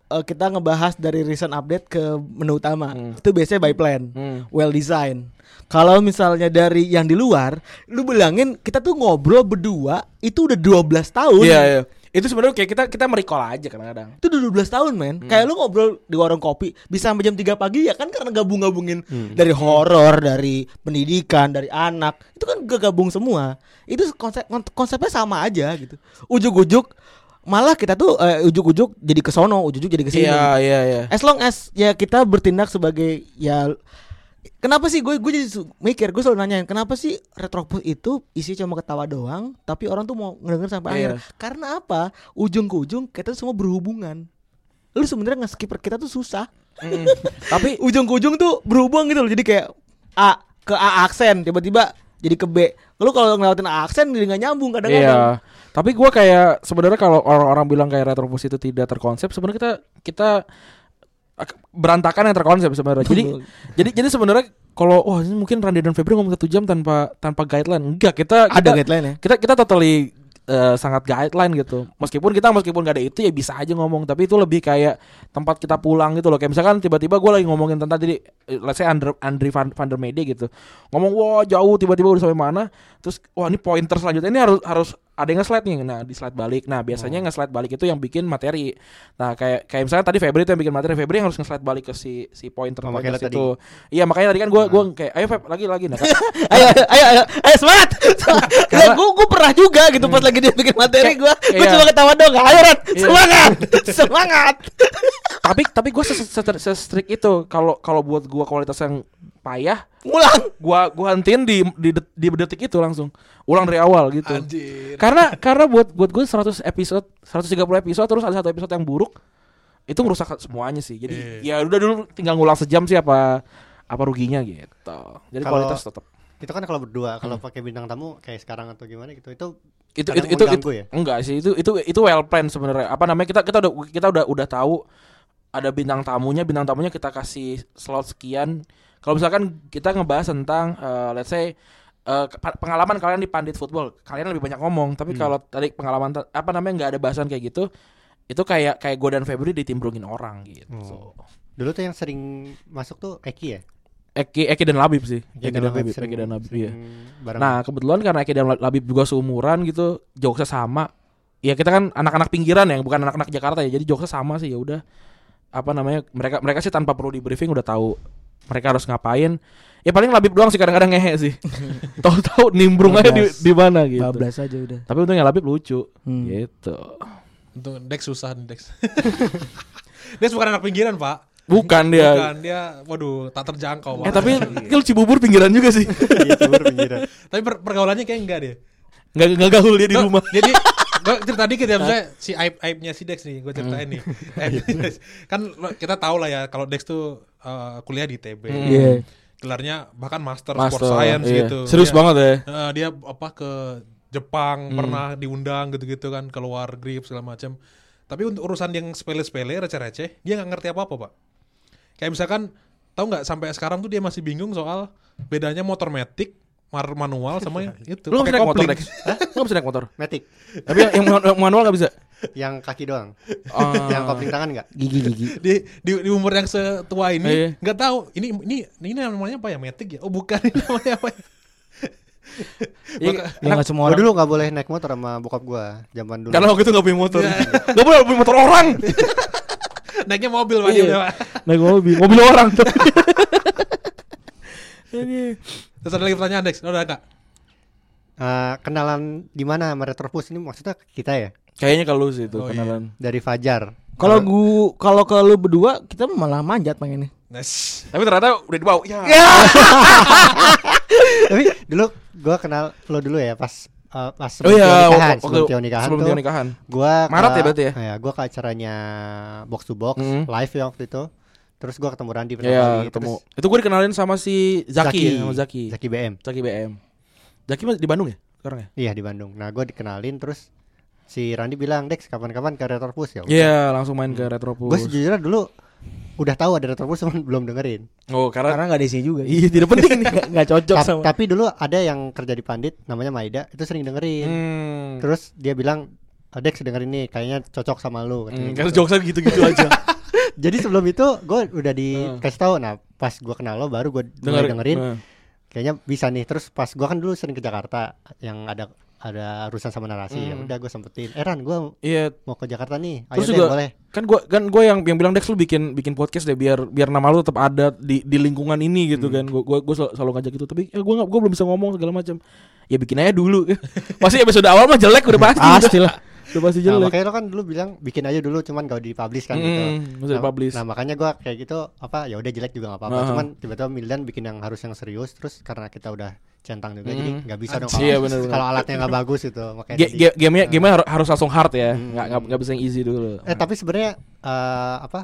[SPEAKER 4] eh, kita ngebahas dari recent update ke menu utama
[SPEAKER 3] Hmm.
[SPEAKER 4] itu biasanya by plan
[SPEAKER 3] Hmm.
[SPEAKER 4] well design kalau misalnya dari yang di luar lu bilangin kita tuh ngobrol berdua itu udah 12 tahun
[SPEAKER 3] Iya, iya. Itu sebenarnya kayak kita kita merecall aja kadang-kadang.
[SPEAKER 4] itu udah 12 tahun men
[SPEAKER 3] Hmm.
[SPEAKER 4] kayak lu ngobrol di warung kopi bisa sampai jam 3 pagi ya kan karena gabung-gabungin
[SPEAKER 3] Hmm.
[SPEAKER 4] dari horor dari pendidikan dari anak itu kan kegabung semua itu konsep kon- konsepnya sama aja gitu ujuk-ujuk malah kita tuh eh, ujuk-ujuk jadi ke sono ujuk-ujuk jadi ke sini
[SPEAKER 3] Iya, iya, iya.
[SPEAKER 4] as long as ya kita bertindak sebagai ya kenapa sih gue gue jadi mikir gue selalu nanyain kenapa sih retropus itu isi cuma ketawa doang tapi orang tuh mau ngedenger sampai
[SPEAKER 3] Iya.
[SPEAKER 4] akhir karena apa ujung ke ujung kita tuh semua berhubungan lu sebenarnya nge-skipper kita tuh susah
[SPEAKER 3] Mm. Tapi
[SPEAKER 4] ujung ke ujung tuh berhubung gitu loh jadi kayak A ke A aksen tiba-tiba jadi ke B lu kalau ngelewatin A aksen jadi nggak nyambung kadang-kadang
[SPEAKER 3] Iya. Tapi gua kayak sebenarnya kalau orang-orang bilang kayak retropus itu tidak terkonsep, sebenarnya kita kita berantakan yang terkonsep sebenarnya. Jadi jadi jadi sebenarnya kalau wah ini mungkin Randy dan Febri ngomong satu jam tanpa tanpa guideline. Enggak, kita
[SPEAKER 4] ada
[SPEAKER 3] kita,
[SPEAKER 4] guideline ya
[SPEAKER 3] kita kita totally eh, sangat guideline gitu. Meskipun kita meskipun gak ada itu ya bisa aja ngomong, tapi itu lebih kayak tempat kita pulang gitu loh. Kayak misalkan tiba-tiba gue lagi ngomongin tentang tadi eh, let's say Andre, Andre van, van der Mede gitu. Ngomong wah jauh tiba-tiba udah sampai mana. Terus wah ini pointer selanjutnya ini harus harus ada yang nge-slide nih. Nah, di slide balik. Nah, biasanya nge-slide balik itu yang bikin materi. Nah, kayak kayak misalnya tadi Febri itu yang bikin materi, Febri yang harus nge-slide balik ke si si pointer
[SPEAKER 2] Oh,
[SPEAKER 3] pointer
[SPEAKER 2] tadi.
[SPEAKER 3] itu. Iya, makanya tadi kan gue gua kayak ayo Feb lagi lagi nah.
[SPEAKER 4] ayo ayo ayo ayo semangat
[SPEAKER 3] Karena-
[SPEAKER 4] gue gue pernah juga gitu pas lagi dia bikin materi gue gue
[SPEAKER 3] Iya.
[SPEAKER 4] cuma ketawa dong ayo Rat
[SPEAKER 3] Iya.
[SPEAKER 4] semangat semangat
[SPEAKER 3] tapi tapi gue se-strict itu kalau kalau buat gue kualitas yang payah
[SPEAKER 4] ngulang
[SPEAKER 3] gua gua hentiin di di, di detik itu langsung. Ulang dari awal gitu.
[SPEAKER 1] Anjir.
[SPEAKER 3] karena karena buat buat gue 100 episode 130 episode terus ada satu episode yang buruk itu merusak semuanya sih. Jadi ya udah dulu tinggal ngulang sejam sih apa apa ruginya gitu. Jadi
[SPEAKER 2] Kalau-
[SPEAKER 3] kualitas tetap
[SPEAKER 2] Itu kan kalau berdua, kalau pakai bintang tamu kayak sekarang atau gimana gitu, itu
[SPEAKER 3] itu itu itu,
[SPEAKER 2] mengganggu
[SPEAKER 3] itu-
[SPEAKER 2] ya?
[SPEAKER 3] enggak sih. Itu itu itu well planned sebenarnya. Apa namanya kita kita udah kita udah udah tahu ada bintang tamunya bintang tamunya kita kasih slot sekian kalau misalkan kita ngebahas tentang eh, let's say ke- pengalaman kalian di pandit football kalian lebih banyak ngomong tapi kalau tadi pengalaman apa namanya nggak ada bahasan kayak gitu itu kayak kayak gue dan Febri ditimbrungin orang gitu
[SPEAKER 2] Oh. Dulu tuh yang sering masuk tuh Eki ya?
[SPEAKER 3] Eki Eki dan Labib sih Eki, dan Labib
[SPEAKER 2] sering-
[SPEAKER 3] Eki dan Labib iya
[SPEAKER 2] bareng.
[SPEAKER 3] Nah kebetulan karena Eki dan Labib juga seumuran gitu, jokesnya sama. Ya kita kan anak-anak pinggiran ya, bukan anak-anak Jakarta ya. Jadi jokesnya sama sih ya udah. Apa namanya? Mereka mereka sih tanpa perlu di briefing udah tahu mereka harus ngapain. Ya paling Labib doang sih kadang-kadang ngehe sih. Tahu-tahu nimbrung aja di, di mana gitu.
[SPEAKER 4] bablas aja udah
[SPEAKER 3] Tapi untungnya Labib lucu.
[SPEAKER 4] Hmm.
[SPEAKER 3] Gitu.
[SPEAKER 1] Untuk Dex susah nih Dex. Dex bukan anak pinggiran pak.
[SPEAKER 3] Bukan dia.
[SPEAKER 1] Bukan dia, waduh tak terjangkau.
[SPEAKER 3] Eh
[SPEAKER 1] Pak.
[SPEAKER 3] tapi itu Cibubur pinggiran juga sih.
[SPEAKER 2] Iya, cebur pinggiran.
[SPEAKER 1] tapi per- pergaulannya kayak enggak deh.
[SPEAKER 3] Nggak nggak gaul dia di
[SPEAKER 1] Tuh,
[SPEAKER 3] rumah.
[SPEAKER 1] Jadi gue cerita dikit ya misalnya si aib aibnya si Dex nih gue ceritain nih. Aibnya si Dex. kan kita tahu lah ya kalau Dex tuh eh, kuliah di TB.
[SPEAKER 4] Iya.
[SPEAKER 1] Gelarnya bahkan master,
[SPEAKER 3] Master,
[SPEAKER 1] sport science
[SPEAKER 3] iya.
[SPEAKER 1] gitu.
[SPEAKER 3] Serius
[SPEAKER 1] Dia-
[SPEAKER 3] banget ya.
[SPEAKER 1] eh, dia apa ke Jepang pernah diundang gitu-gitu kan keluar grip segala macam. Tapi untuk urusan yang sepele-sepele receh-receh dia nggak ngerti apa-apa pak. Kayak misalkan tahu nggak sampai sekarang tuh dia masih bingung soal bedanya motor matic mar- manual sama yang itu
[SPEAKER 3] Lu nggak bisa
[SPEAKER 1] pakai
[SPEAKER 3] naik motor. Dex? Hah? Lu nggak bisa naik motor?
[SPEAKER 2] Matic,
[SPEAKER 3] Tapi yang, yang manu- manual nggak bisa?
[SPEAKER 2] yang kaki doang.
[SPEAKER 3] Oh.
[SPEAKER 2] Yang kopling tangan enggak?
[SPEAKER 4] gigi gigi
[SPEAKER 1] di, di di umur yang setua
[SPEAKER 3] Iya.
[SPEAKER 1] ini nggak tahu ini ini ini namanya apa ya matic ya oh bukan ini namanya apa ya
[SPEAKER 3] Iya,
[SPEAKER 4] ya nggak semua
[SPEAKER 2] Gua
[SPEAKER 4] orang
[SPEAKER 2] dulu nggak boleh naik motor sama bokap gua zaman dulu.
[SPEAKER 3] Karena waktu itu gak punya motor Gak boleh punya motor orang
[SPEAKER 1] naiknya mobil pak
[SPEAKER 3] Iya. Naik mobil Mobil orang tuh
[SPEAKER 1] terus ada lagi pertanyaan Dex udah kak
[SPEAKER 2] Eh, kenalan di mana sama Retropus ini maksudnya kita ya?
[SPEAKER 3] Kayaknya kalau sih itu
[SPEAKER 1] Oh,
[SPEAKER 3] kenalan
[SPEAKER 2] Dari Fajar.
[SPEAKER 4] kalau gua kalau ke lu berdua kita malah manjat pengennya
[SPEAKER 1] nice
[SPEAKER 3] Tapi ternyata udah dibawa ya.
[SPEAKER 2] Tapi dulu gua kenal lo dulu ya pas eh, pas
[SPEAKER 3] Oh
[SPEAKER 2] sebelum
[SPEAKER 3] iya
[SPEAKER 2] Tio nikahan,
[SPEAKER 3] waktu-
[SPEAKER 2] sebelum Tio nikahan
[SPEAKER 3] Sebelum
[SPEAKER 2] tuh.
[SPEAKER 3] Nikahan
[SPEAKER 2] Gua
[SPEAKER 3] Maret
[SPEAKER 2] ke-
[SPEAKER 3] ya berarti ya?
[SPEAKER 2] Iya, gua ke acaranya box to box
[SPEAKER 3] Mhm.
[SPEAKER 2] live ya waktu itu. Terus gua ketemu Randi pertama
[SPEAKER 3] Iya
[SPEAKER 2] kali.
[SPEAKER 3] ketemu
[SPEAKER 2] Terus
[SPEAKER 3] Itu gue dikenalin sama si Zaki,
[SPEAKER 2] Zaki,
[SPEAKER 3] ya, sama Zaki
[SPEAKER 2] Zaki BM.
[SPEAKER 3] Zaki BM Zaki di Bandung ya sekarang ya?
[SPEAKER 2] Iya di Bandung. Nah, gua dikenalin terus si Randi bilang, "Dex, kapan-kapan ke Retropus ya?"
[SPEAKER 3] Iya langsung main ke Retropus
[SPEAKER 2] Gue sejujurnya dulu udah tahu ada Retropus cuman belum dengerin.
[SPEAKER 3] Oh karena
[SPEAKER 4] karena nggak ada isinya juga
[SPEAKER 3] Iya tidak penting nih
[SPEAKER 4] nggak cocok
[SPEAKER 2] Ta-
[SPEAKER 4] sama
[SPEAKER 2] tapi dulu ada yang kerja di Pandit namanya Maida itu sering dengerin.
[SPEAKER 3] hmm.
[SPEAKER 2] Terus dia bilang, "Ah, "Dex dengerin ini, kayaknya cocok sama lu."
[SPEAKER 3] Hmm,
[SPEAKER 2] gitu.
[SPEAKER 3] Karena jokesnya gitu-gitu aja
[SPEAKER 2] Jadi sebelum itu gue udah
[SPEAKER 3] Hmm.
[SPEAKER 2] dikasih tahu. Nah, pas gua kenal lo baru gue
[SPEAKER 3] Dengerin.
[SPEAKER 2] dengerin.
[SPEAKER 3] Nah.
[SPEAKER 2] Kayaknya bisa nih. Terus pas gua kan dulu sering ke Jakarta yang ada ada urusan sama narasi ya.
[SPEAKER 3] Hmm.
[SPEAKER 2] Udah gue sempetin. Eran gue
[SPEAKER 3] Iya
[SPEAKER 2] mau ke Jakarta nih. Ayo
[SPEAKER 3] Terus
[SPEAKER 2] deh,
[SPEAKER 3] juga
[SPEAKER 2] boleh.
[SPEAKER 3] kan gua kan gua yang yang bilang Dex lu bikin bikin podcast deh biar biar nama lu tetap ada di di lingkungan ini gitu kan. Gua gua, gua selalu, selalu ngajak gitu tapi ya nggak gua belum bisa ngomong segala macam. Ya bikin aja dulu. Pasti episode awal mah jelek udah pasti.
[SPEAKER 4] pasti lah
[SPEAKER 3] Udah pasti
[SPEAKER 2] Nah,
[SPEAKER 3] jelek.
[SPEAKER 2] makanya lo kan dulu bilang bikin aja dulu cuman gak dipublish kan gitu.
[SPEAKER 3] Mm, nggak usah
[SPEAKER 2] Nah. Nah, makanya gua kayak gitu apa ya udah jelek juga gak apa-apa.
[SPEAKER 3] Aha.
[SPEAKER 2] Cuman tiba-tiba Mildan bikin yang harus yang serius terus karena kita udah centang juga jadi
[SPEAKER 3] Mm.
[SPEAKER 2] nggak bisa dong
[SPEAKER 3] Iya,
[SPEAKER 2] kalau
[SPEAKER 3] bener-bener.
[SPEAKER 2] kalau alatnya nggak bagus itu makanya tadi-
[SPEAKER 3] ge- Gamenya gamenya har- harus langsung hard ya,
[SPEAKER 2] Hmm.
[SPEAKER 3] nggak nggak nggak bisa yang easy dulu.
[SPEAKER 2] Eh tapi sebenarnya eh, apa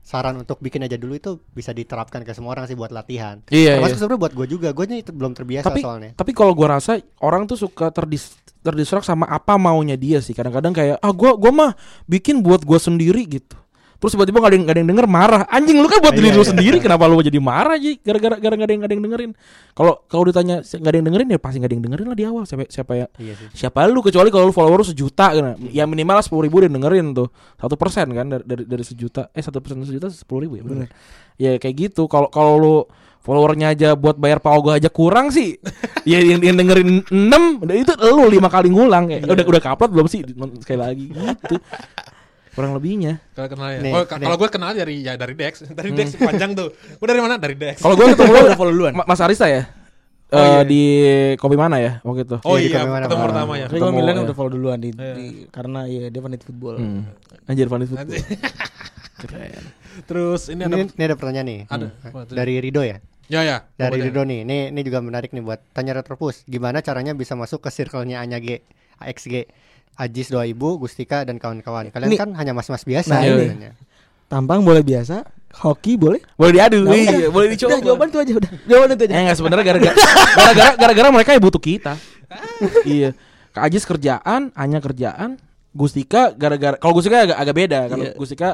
[SPEAKER 2] saran untuk bikin aja dulu itu bisa diterapkan ke semua orang sih buat latihan.
[SPEAKER 3] Iya,
[SPEAKER 2] Termasuk
[SPEAKER 3] iya.
[SPEAKER 2] sebenarnya buat gue juga, gue itu belum terbiasa
[SPEAKER 3] Tapi
[SPEAKER 2] soalnya.
[SPEAKER 3] tapi kalau gua rasa orang tuh suka terdis terdistrak sama apa maunya dia sih. Kadang-kadang kayak ah gua gua mah bikin buat gua sendiri gitu. Terus tiba-tiba gak ada yang, nggak ada yang denger marah. Anjing lu kan buat diri
[SPEAKER 2] Iya,
[SPEAKER 3] lu
[SPEAKER 2] iya.
[SPEAKER 3] sendiri kenapa lu jadi marah aja gara-gara gara nggak ada yang nggak ada yang dengerin. Kalau kalau ditanya nggak ada yang dengerin? Ya pasti nggak ada yang dengerin lah di awal. Siapa siapa ya?
[SPEAKER 2] Iya sih.
[SPEAKER 3] siapa lu? Kecuali kalau lu follower lu sejuta kan. Ya minimal sepuluh ribu dia dengerin tuh. Satu persen kan dari dari, dari sejuta. Eh satu persen sejuta sepuluh ribu ya bener. Ya kayak gitu. Kalau kalau lu followernya aja buat bayar paogo aja kurang sih. Ya yang, yang dengerin 6 udah itu lu lima kali ngulang ya. Udah udah kaplat belum sih? Sekali lagi gitu kurang lebihnya
[SPEAKER 1] Kalau kenal ya.
[SPEAKER 2] Nih,
[SPEAKER 1] oh, kalau gue kenal dari ya dari Dex. Dari Dex panjang tuh. Gue dari mana? Dari Dex.
[SPEAKER 3] kalau gue ketemu lu
[SPEAKER 4] udah follow duluan.
[SPEAKER 3] Ma- Mas Arista ya
[SPEAKER 1] Oh,
[SPEAKER 3] Eh,
[SPEAKER 1] iya.
[SPEAKER 3] di kopi mana ya waktu itu
[SPEAKER 1] Oh
[SPEAKER 2] Iya, di
[SPEAKER 1] iya, ketemu
[SPEAKER 2] mana?
[SPEAKER 1] pertama ya.
[SPEAKER 4] Tapi gue
[SPEAKER 3] ketemu,
[SPEAKER 4] Milan
[SPEAKER 3] ya.
[SPEAKER 4] udah follow duluan di,
[SPEAKER 1] Iya.
[SPEAKER 4] di- karena ya dia fanit football.
[SPEAKER 3] Hmm. Anjir Vanis Football. Keren.
[SPEAKER 1] Terus ini ada
[SPEAKER 2] Ini, ini ada pertanyaan nih.
[SPEAKER 1] Ada.
[SPEAKER 2] Hmm. Dari Rido ya.
[SPEAKER 1] Ya ya.
[SPEAKER 2] Dari
[SPEAKER 1] Apa
[SPEAKER 2] Rido nih. Ini ini juga menarik nih buat tanya Retropus. Gimana caranya bisa masuk ke circle-nya Anya G, AXG, Ajis doa ibu, Gustika dan kawan-kawan. Kalian
[SPEAKER 4] Ini-
[SPEAKER 2] kan hanya mas-mas biasa
[SPEAKER 4] Nah,
[SPEAKER 3] ini.
[SPEAKER 4] Tampang boleh biasa, hoki boleh.
[SPEAKER 3] Boleh diadu,
[SPEAKER 4] Nah,
[SPEAKER 3] iya, boleh dicoba.
[SPEAKER 4] Udah jawaban itu aja udah. Jawaban itu aja.
[SPEAKER 3] Eh enggak sebenarnya gara-gara gara-gara gara-gara mereka ya butuh kita. iya. Kak Ajis kerjaan, Anya kerjaan, Gustika gara-gara kalau Gustika agak agak beda kalau
[SPEAKER 4] Iya.
[SPEAKER 3] Gustika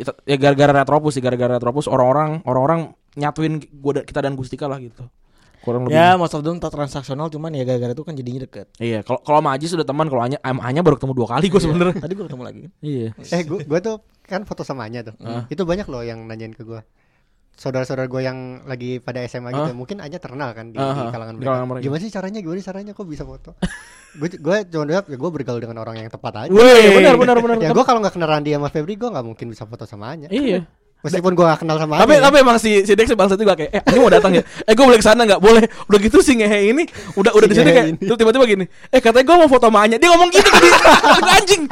[SPEAKER 3] itu- ya gara-gara Retropus sih gara-gara Retropus orang-orang orang-orang nyatuin gua kita dan Gustika lah gitu. Kurang lebih.
[SPEAKER 4] Ya, most of them tak transaksional cuman ya gara-gara itu kan jadinya deket.
[SPEAKER 3] Iya, kalau kalau sama Ajis sudah teman, kalau Anya sama Anya baru ketemu dua kali gue sebenarnya.
[SPEAKER 4] Tadi gue ketemu lagi.
[SPEAKER 3] Iya.
[SPEAKER 2] Eh, gua, gua tuh kan foto sama Anya tuh.
[SPEAKER 3] Ah.
[SPEAKER 2] Itu banyak loh yang nanyain ke gua. Saudara-saudara gue yang lagi pada SMA gitu,
[SPEAKER 3] Ah.
[SPEAKER 2] mungkin Anya terkenal kan di,
[SPEAKER 3] Ah,
[SPEAKER 2] di
[SPEAKER 3] ah,
[SPEAKER 2] kalangan
[SPEAKER 3] di
[SPEAKER 2] mereka.
[SPEAKER 3] kalangan mereka.
[SPEAKER 2] Gimana sih caranya? Gimana sih caranya kok bisa foto? gue gue cuma jawab ya gue bergaul dengan orang yang tepat aja.
[SPEAKER 3] Wih, benar benar benar.
[SPEAKER 2] ya gue kalau nggak kenal Randy sama Febri gue nggak mungkin bisa foto sama Anya.
[SPEAKER 3] Iya.
[SPEAKER 2] Meskipun gue gak kenal sama
[SPEAKER 3] tapi tapi emang si si Dex bangsa juga kayak eh ini mau datang ya eh gue boleh ke sana nggak boleh udah gitu si ngehe ini udah udah di
[SPEAKER 2] Si
[SPEAKER 3] sini
[SPEAKER 2] ngehe
[SPEAKER 3] kayak terus tiba-tiba gini eh katanya gue mau foto sama Anya dia ngomong gitu tadi anjing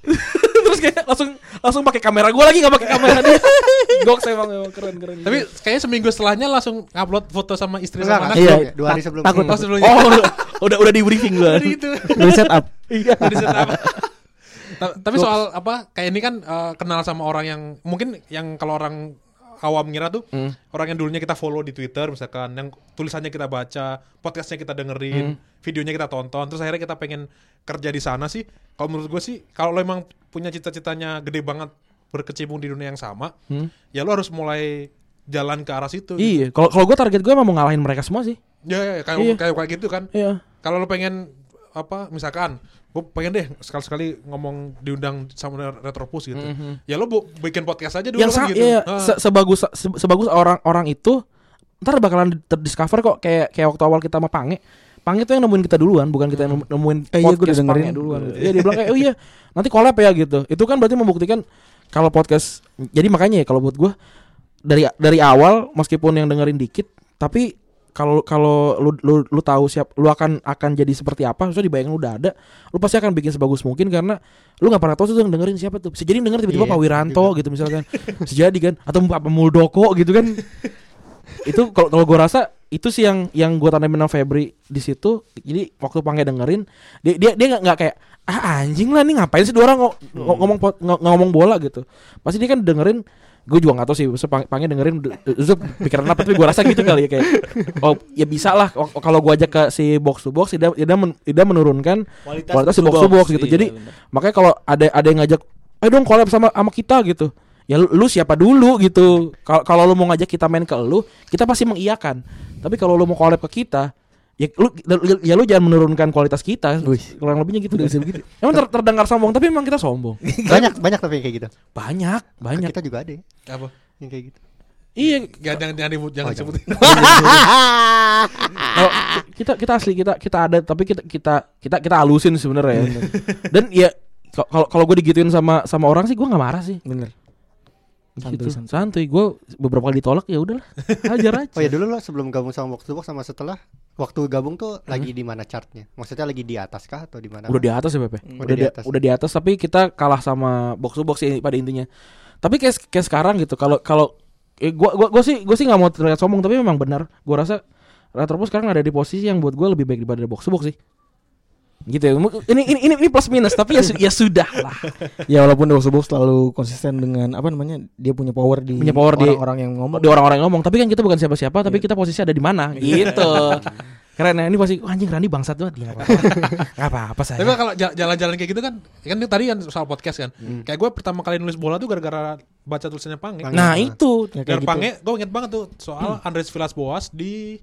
[SPEAKER 3] terus kayak langsung langsung pakai kamera gue lagi nggak pakai kamera dia goks emang emang keren keren
[SPEAKER 1] Tapi kayaknya seminggu setelahnya langsung upload foto sama istri
[SPEAKER 2] Enggak,
[SPEAKER 1] sama anak.
[SPEAKER 4] Iya.
[SPEAKER 2] dua hari sebelum.
[SPEAKER 4] takut,
[SPEAKER 1] Oh, sebelumnya.
[SPEAKER 3] oh udah udah, udah di briefing gue
[SPEAKER 1] Jadi itu.
[SPEAKER 4] Dari setup.
[SPEAKER 3] iya
[SPEAKER 1] Jadi set apa? Ta- Tapi soal apa? Kayak ini kan eh, kenal sama orang yang mungkin yang kalau orang awam ngira tuh
[SPEAKER 3] Hmm.
[SPEAKER 1] orang yang dulunya kita follow di Twitter misalkan yang tulisannya kita baca, podcastnya kita dengerin, videonya kita tonton, terus akhirnya kita pengen kerja di sana sih. Kalau menurut gue sih kalau lo emang punya cita-citanya gede banget berkecimpung di dunia yang sama,
[SPEAKER 3] Hmm.
[SPEAKER 1] ya lo harus mulai jalan ke arah situ. gitu.
[SPEAKER 3] iya kalau kalau gue target gue emang mau ngalahin mereka semua sih
[SPEAKER 1] Ya, ya, ya, kayak
[SPEAKER 3] Iya.
[SPEAKER 1] kayak kayak gitu kan.
[SPEAKER 3] iya
[SPEAKER 1] Kalau lo pengen apa misalkan gue pengen deh sekali-sekali ngomong diundang sama Retropus gitu.
[SPEAKER 3] Mhm.
[SPEAKER 1] Ya lo bu- bikin podcast aja dulu
[SPEAKER 3] yang
[SPEAKER 1] kan
[SPEAKER 3] sa-
[SPEAKER 1] gitu.
[SPEAKER 3] iya,
[SPEAKER 1] Ah.
[SPEAKER 3] se- sebagus se- sebagus orang-orang itu ntar bakalan terdiscover kok kayak kayak waktu awal kita sama Pange Pange tuh yang nemuin kita duluan bukan kita yang nemu- nemuin
[SPEAKER 4] Eh, iya,
[SPEAKER 3] podcast
[SPEAKER 4] dengerin.
[SPEAKER 3] Pange duluan gitu. Iya dia bilang kayak oh iya nanti collab ya gitu itu kan berarti membuktikan kalau podcast jadi makanya ya kalau buat gua dari dari awal meskipun yang dengerin dikit tapi kalau kalau lu lu lu tahu siap lu akan akan jadi seperti apa so dibayangin udah ada lu pasti akan bikin sebagus mungkin karena lu nggak pernah tahu tuh yang dengerin siapa tuh. Bisa jadi denger tiba-tiba
[SPEAKER 2] Iya,
[SPEAKER 3] Pak Wiranto gitu. misalkan. Bisa jadi kan. Atau Pak Muldoko gitu kan. Itu kalau kalau gue rasa itu sih yang yang gue tanamin sama Febri di situ. Jadi waktu Pange dengerin dia dia dia nggak kayak ah anjing lah nih ngapain sih dua orang ngo- ngomong pot- ngomong bola? gitu. Pasti dia kan dengerin gue juga nggak tahu sih Pange dengerin itu pikiran apa tapi gue rasa gitu kali ya kayak oh ya bisa lah Oh, kalau gue ajak ke si box to box dia dia, men- menurunkan kualitas si box to box gitu.
[SPEAKER 4] Iya,
[SPEAKER 3] jadi makanya kalau ada ada yang ngajak ayo dong collab sama sama kita gitu. Ya lu, lu siapa dulu gitu. Kalau kalau lu mau ngajak kita main ke lu kita pasti mengiyakan. Tapi kalau lu mau collab ke kita ya lu ya lu jangan menurunkan kualitas kita
[SPEAKER 4] Wih.
[SPEAKER 3] kurang lebihnya gitu
[SPEAKER 4] bisa begitu.
[SPEAKER 3] emang ter- terdengar sombong tapi emang kita sombong
[SPEAKER 2] banyak banyak tapi yang kayak gitu.
[SPEAKER 3] banyak banyak
[SPEAKER 2] Kita juga ada ya,
[SPEAKER 1] apa?
[SPEAKER 2] yang kayak gitu.
[SPEAKER 3] iya
[SPEAKER 1] Gak, jangan jangan, disebut- jangan
[SPEAKER 2] Oh,
[SPEAKER 1] disebutin.
[SPEAKER 3] kalau kita kita asli kita kita ada tapi kita kita kita kita halusin sebenarnya dan ya kalau kalau gue digituin sama sama orang sih gue nggak marah sih
[SPEAKER 4] Bener.
[SPEAKER 3] Gitu.
[SPEAKER 4] Santuy, santuy.
[SPEAKER 3] Santuy. Gue beberapa kali ditolak ya udahlah. Hajar aja.
[SPEAKER 2] Oh ya dulu lo sebelum gabung sama to Box sama setelah waktu gabung tuh lagi di mana chartnya? Maksudnya lagi di atas kah atau di mana?
[SPEAKER 3] Udah di atas ya Pepe.
[SPEAKER 2] Udah
[SPEAKER 3] Udah,
[SPEAKER 2] di atas.
[SPEAKER 3] udah di atas tapi kita kalah sama box to box sih pada intinya. Tapi kayak kayak sekarang gitu kalau kalau eh, gua gua gua sih gua sih nggak mau terlihat sombong tapi memang benar. Gua rasa Retropus sekarang ada di posisi yang buat gua lebih baik daripada box to box sih. Gitu ya. Ini ini ini, ini plus minus tapi ya su- ya sudah lah.
[SPEAKER 4] Ya walaupun Box selalu konsisten dengan apa namanya dia punya power di
[SPEAKER 3] Punya power di-
[SPEAKER 4] orang-orang yang ngomong.
[SPEAKER 3] Di orang-orang yang ngomong, tapi kan kita bukan siapa-siapa, tapi kita posisi ada di mana gitu. Keren ya, ini pasti "Wah, anjing Randi bangsat banget. Ya, nggak apa-apa. Saya.
[SPEAKER 1] Tapi kalau jala- jalan-jalan kayak gitu kan, kan ini tadi kan soal podcast kan. Kayak gue pertama kali nulis bola tuh gara-gara baca tulisannya Pange.
[SPEAKER 2] Pange.
[SPEAKER 3] Nah, itu
[SPEAKER 4] Ya,
[SPEAKER 1] Dan
[SPEAKER 4] gitu.
[SPEAKER 1] Pange, gue inget banget tuh soal Andres Villas Boas di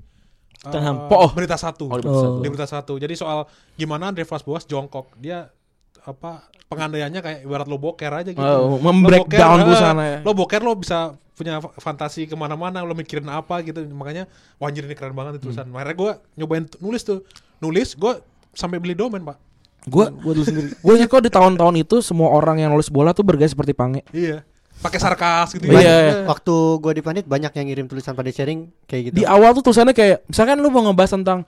[SPEAKER 1] uh,
[SPEAKER 4] Tottenham.
[SPEAKER 3] Oh.
[SPEAKER 1] berita satu.
[SPEAKER 3] Oh, di Berita
[SPEAKER 4] Satu.
[SPEAKER 1] Di berita satu. Jadi soal gimana Villas Boas jongkok. Dia apa pengandaiannya kayak ibarat lo boker aja gitu.
[SPEAKER 3] Oh, membreakdown busana
[SPEAKER 1] eh,
[SPEAKER 3] ya.
[SPEAKER 1] Lo boker lo bisa punya fa- fantasi ke mana-mana lo mikirin apa gitu makanya wah anjir ini keren banget itu tulisan akhirnya gue nyobain nulis tuh nulis gue sampai beli domain pak
[SPEAKER 3] Gue
[SPEAKER 4] Gua dulu sendiri.
[SPEAKER 3] gue kok di tahun-tahun itu semua orang yang nulis bola tuh bergaya seperti Pange.
[SPEAKER 1] iya pakai sarkas gitu
[SPEAKER 3] Iya.
[SPEAKER 1] ya.
[SPEAKER 2] Waktu gua di Panit banyak yang ngirim tulisan pada sharing kayak gitu.
[SPEAKER 3] Di awal tuh tulisannya kayak misalkan lu mau ngebahas tentang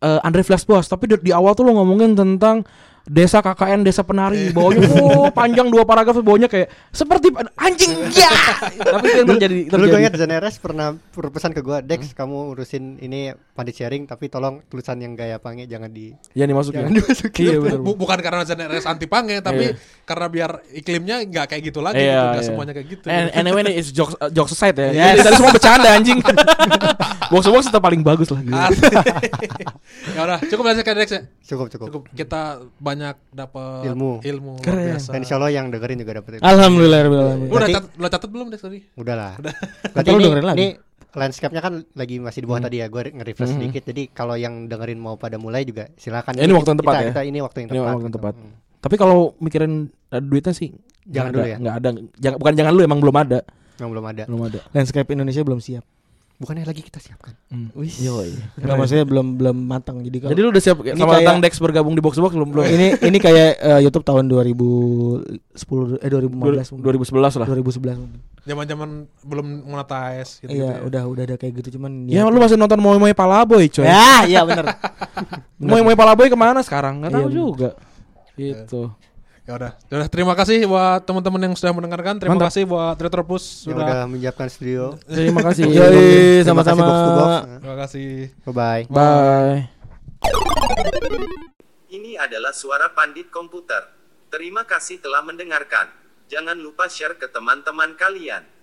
[SPEAKER 3] eh, Andre Flash Boss, tapi di, di awal tuh lu ngomongin tentang desa KKN desa penari bawahnya oh panjang dua paragraf bawahnya kayak seperti anjing ya tapi itu yang terjadi
[SPEAKER 2] Dulu
[SPEAKER 3] terjadi
[SPEAKER 2] gue ingat Zaneres pernah berpesan ke gua, Dex kamu urusin ini pandit sharing tapi tolong tulisan yang gaya pange jangan di
[SPEAKER 3] ya dimasukin
[SPEAKER 2] jangan dimasukin.
[SPEAKER 3] iya benar
[SPEAKER 1] Bu- bukan karena ZRS anti pange tapi karena biar iklimnya nggak kayak gitu lagi
[SPEAKER 3] Iya,
[SPEAKER 1] gitu. nggak
[SPEAKER 3] iya.
[SPEAKER 1] semuanya kayak gitu
[SPEAKER 3] And, anyway ini is jokes uh, jokes aside ya.
[SPEAKER 4] Yes.
[SPEAKER 3] Tadi semua bercanda anjing. box box tetap paling bagus lah. gitu.
[SPEAKER 1] Ya udah cukup aja kan Dex ya
[SPEAKER 2] Cukup cukup.
[SPEAKER 1] cukup kita banyak dapat
[SPEAKER 2] Ilmu.
[SPEAKER 1] ilmu luar
[SPEAKER 3] Keren.
[SPEAKER 1] biasa
[SPEAKER 2] Dan insya Allah yang dengerin juga dapat.
[SPEAKER 4] Alhamdulillah rabbil alamin.
[SPEAKER 1] Lu udah catat, lu catat belum Dex tadi
[SPEAKER 2] Udah lah.
[SPEAKER 4] Ntar
[SPEAKER 2] Berarti ini,
[SPEAKER 4] dengerin lagi.
[SPEAKER 2] ini landscape-nya kan lagi masih di bawah tadi ya. Gue nge-refresh sedikit. Jadi kalau yang dengerin mau pada mulai juga silakan.
[SPEAKER 3] Ini waktu yang tepat
[SPEAKER 2] kita,
[SPEAKER 3] ya?
[SPEAKER 2] Kita ini waktu yang
[SPEAKER 3] Ini
[SPEAKER 2] tepat.
[SPEAKER 3] waktu yang
[SPEAKER 2] gitu.
[SPEAKER 3] tepat.
[SPEAKER 2] Hmm.
[SPEAKER 3] Tapi kalau mikirin ada duitnya sih
[SPEAKER 2] Jangan dulu
[SPEAKER 3] ada,
[SPEAKER 2] ya?
[SPEAKER 3] nggak ada. Jangan bukan jangan lu emang belum ada.
[SPEAKER 2] Yang belum ada.
[SPEAKER 3] Belum ada.
[SPEAKER 4] Landscape Indonesia belum siap.
[SPEAKER 2] Bukannya lagi kita siapkan.
[SPEAKER 4] Wih.
[SPEAKER 3] Yoi.
[SPEAKER 4] Enggak maksudnya belum belum matang. Jadi kalau
[SPEAKER 3] Jadi lu udah siap
[SPEAKER 4] Ini
[SPEAKER 3] sama
[SPEAKER 4] kayak-
[SPEAKER 3] Tang Dex bergabung di box box belum belum?
[SPEAKER 4] ini ini kayak eh, YouTube tahun 2010 eh 2015 mungkin.
[SPEAKER 3] 2011 lah.
[SPEAKER 4] 2011 mungkin.
[SPEAKER 1] Zaman-zaman belum monetize gitu,
[SPEAKER 4] Iya, udah udah ada kayak gitu cuman
[SPEAKER 3] Ya lu masih nonton Moe Moe Palaboy coy.
[SPEAKER 4] Ya, iya benar.
[SPEAKER 3] Moe Moe Palaboy ke mana sekarang? Nggak
[SPEAKER 4] Iya,
[SPEAKER 3] tahu
[SPEAKER 4] bener.
[SPEAKER 3] juga. Gitu.
[SPEAKER 1] ya udah Ya udah terima kasih buat teman-teman yang sudah mendengarkan terima
[SPEAKER 3] Mantap.
[SPEAKER 1] kasih buat Retropus
[SPEAKER 2] Yang
[SPEAKER 1] sudah
[SPEAKER 2] udah menyiapkan studio.
[SPEAKER 3] Terima kasih.
[SPEAKER 4] Yoi, sama-sama.
[SPEAKER 1] terima kasih
[SPEAKER 2] Bye bye.
[SPEAKER 3] Bye.
[SPEAKER 5] Ini adalah suara pandit komputer. Terima kasih telah mendengarkan. Jangan lupa share ke teman-teman kalian.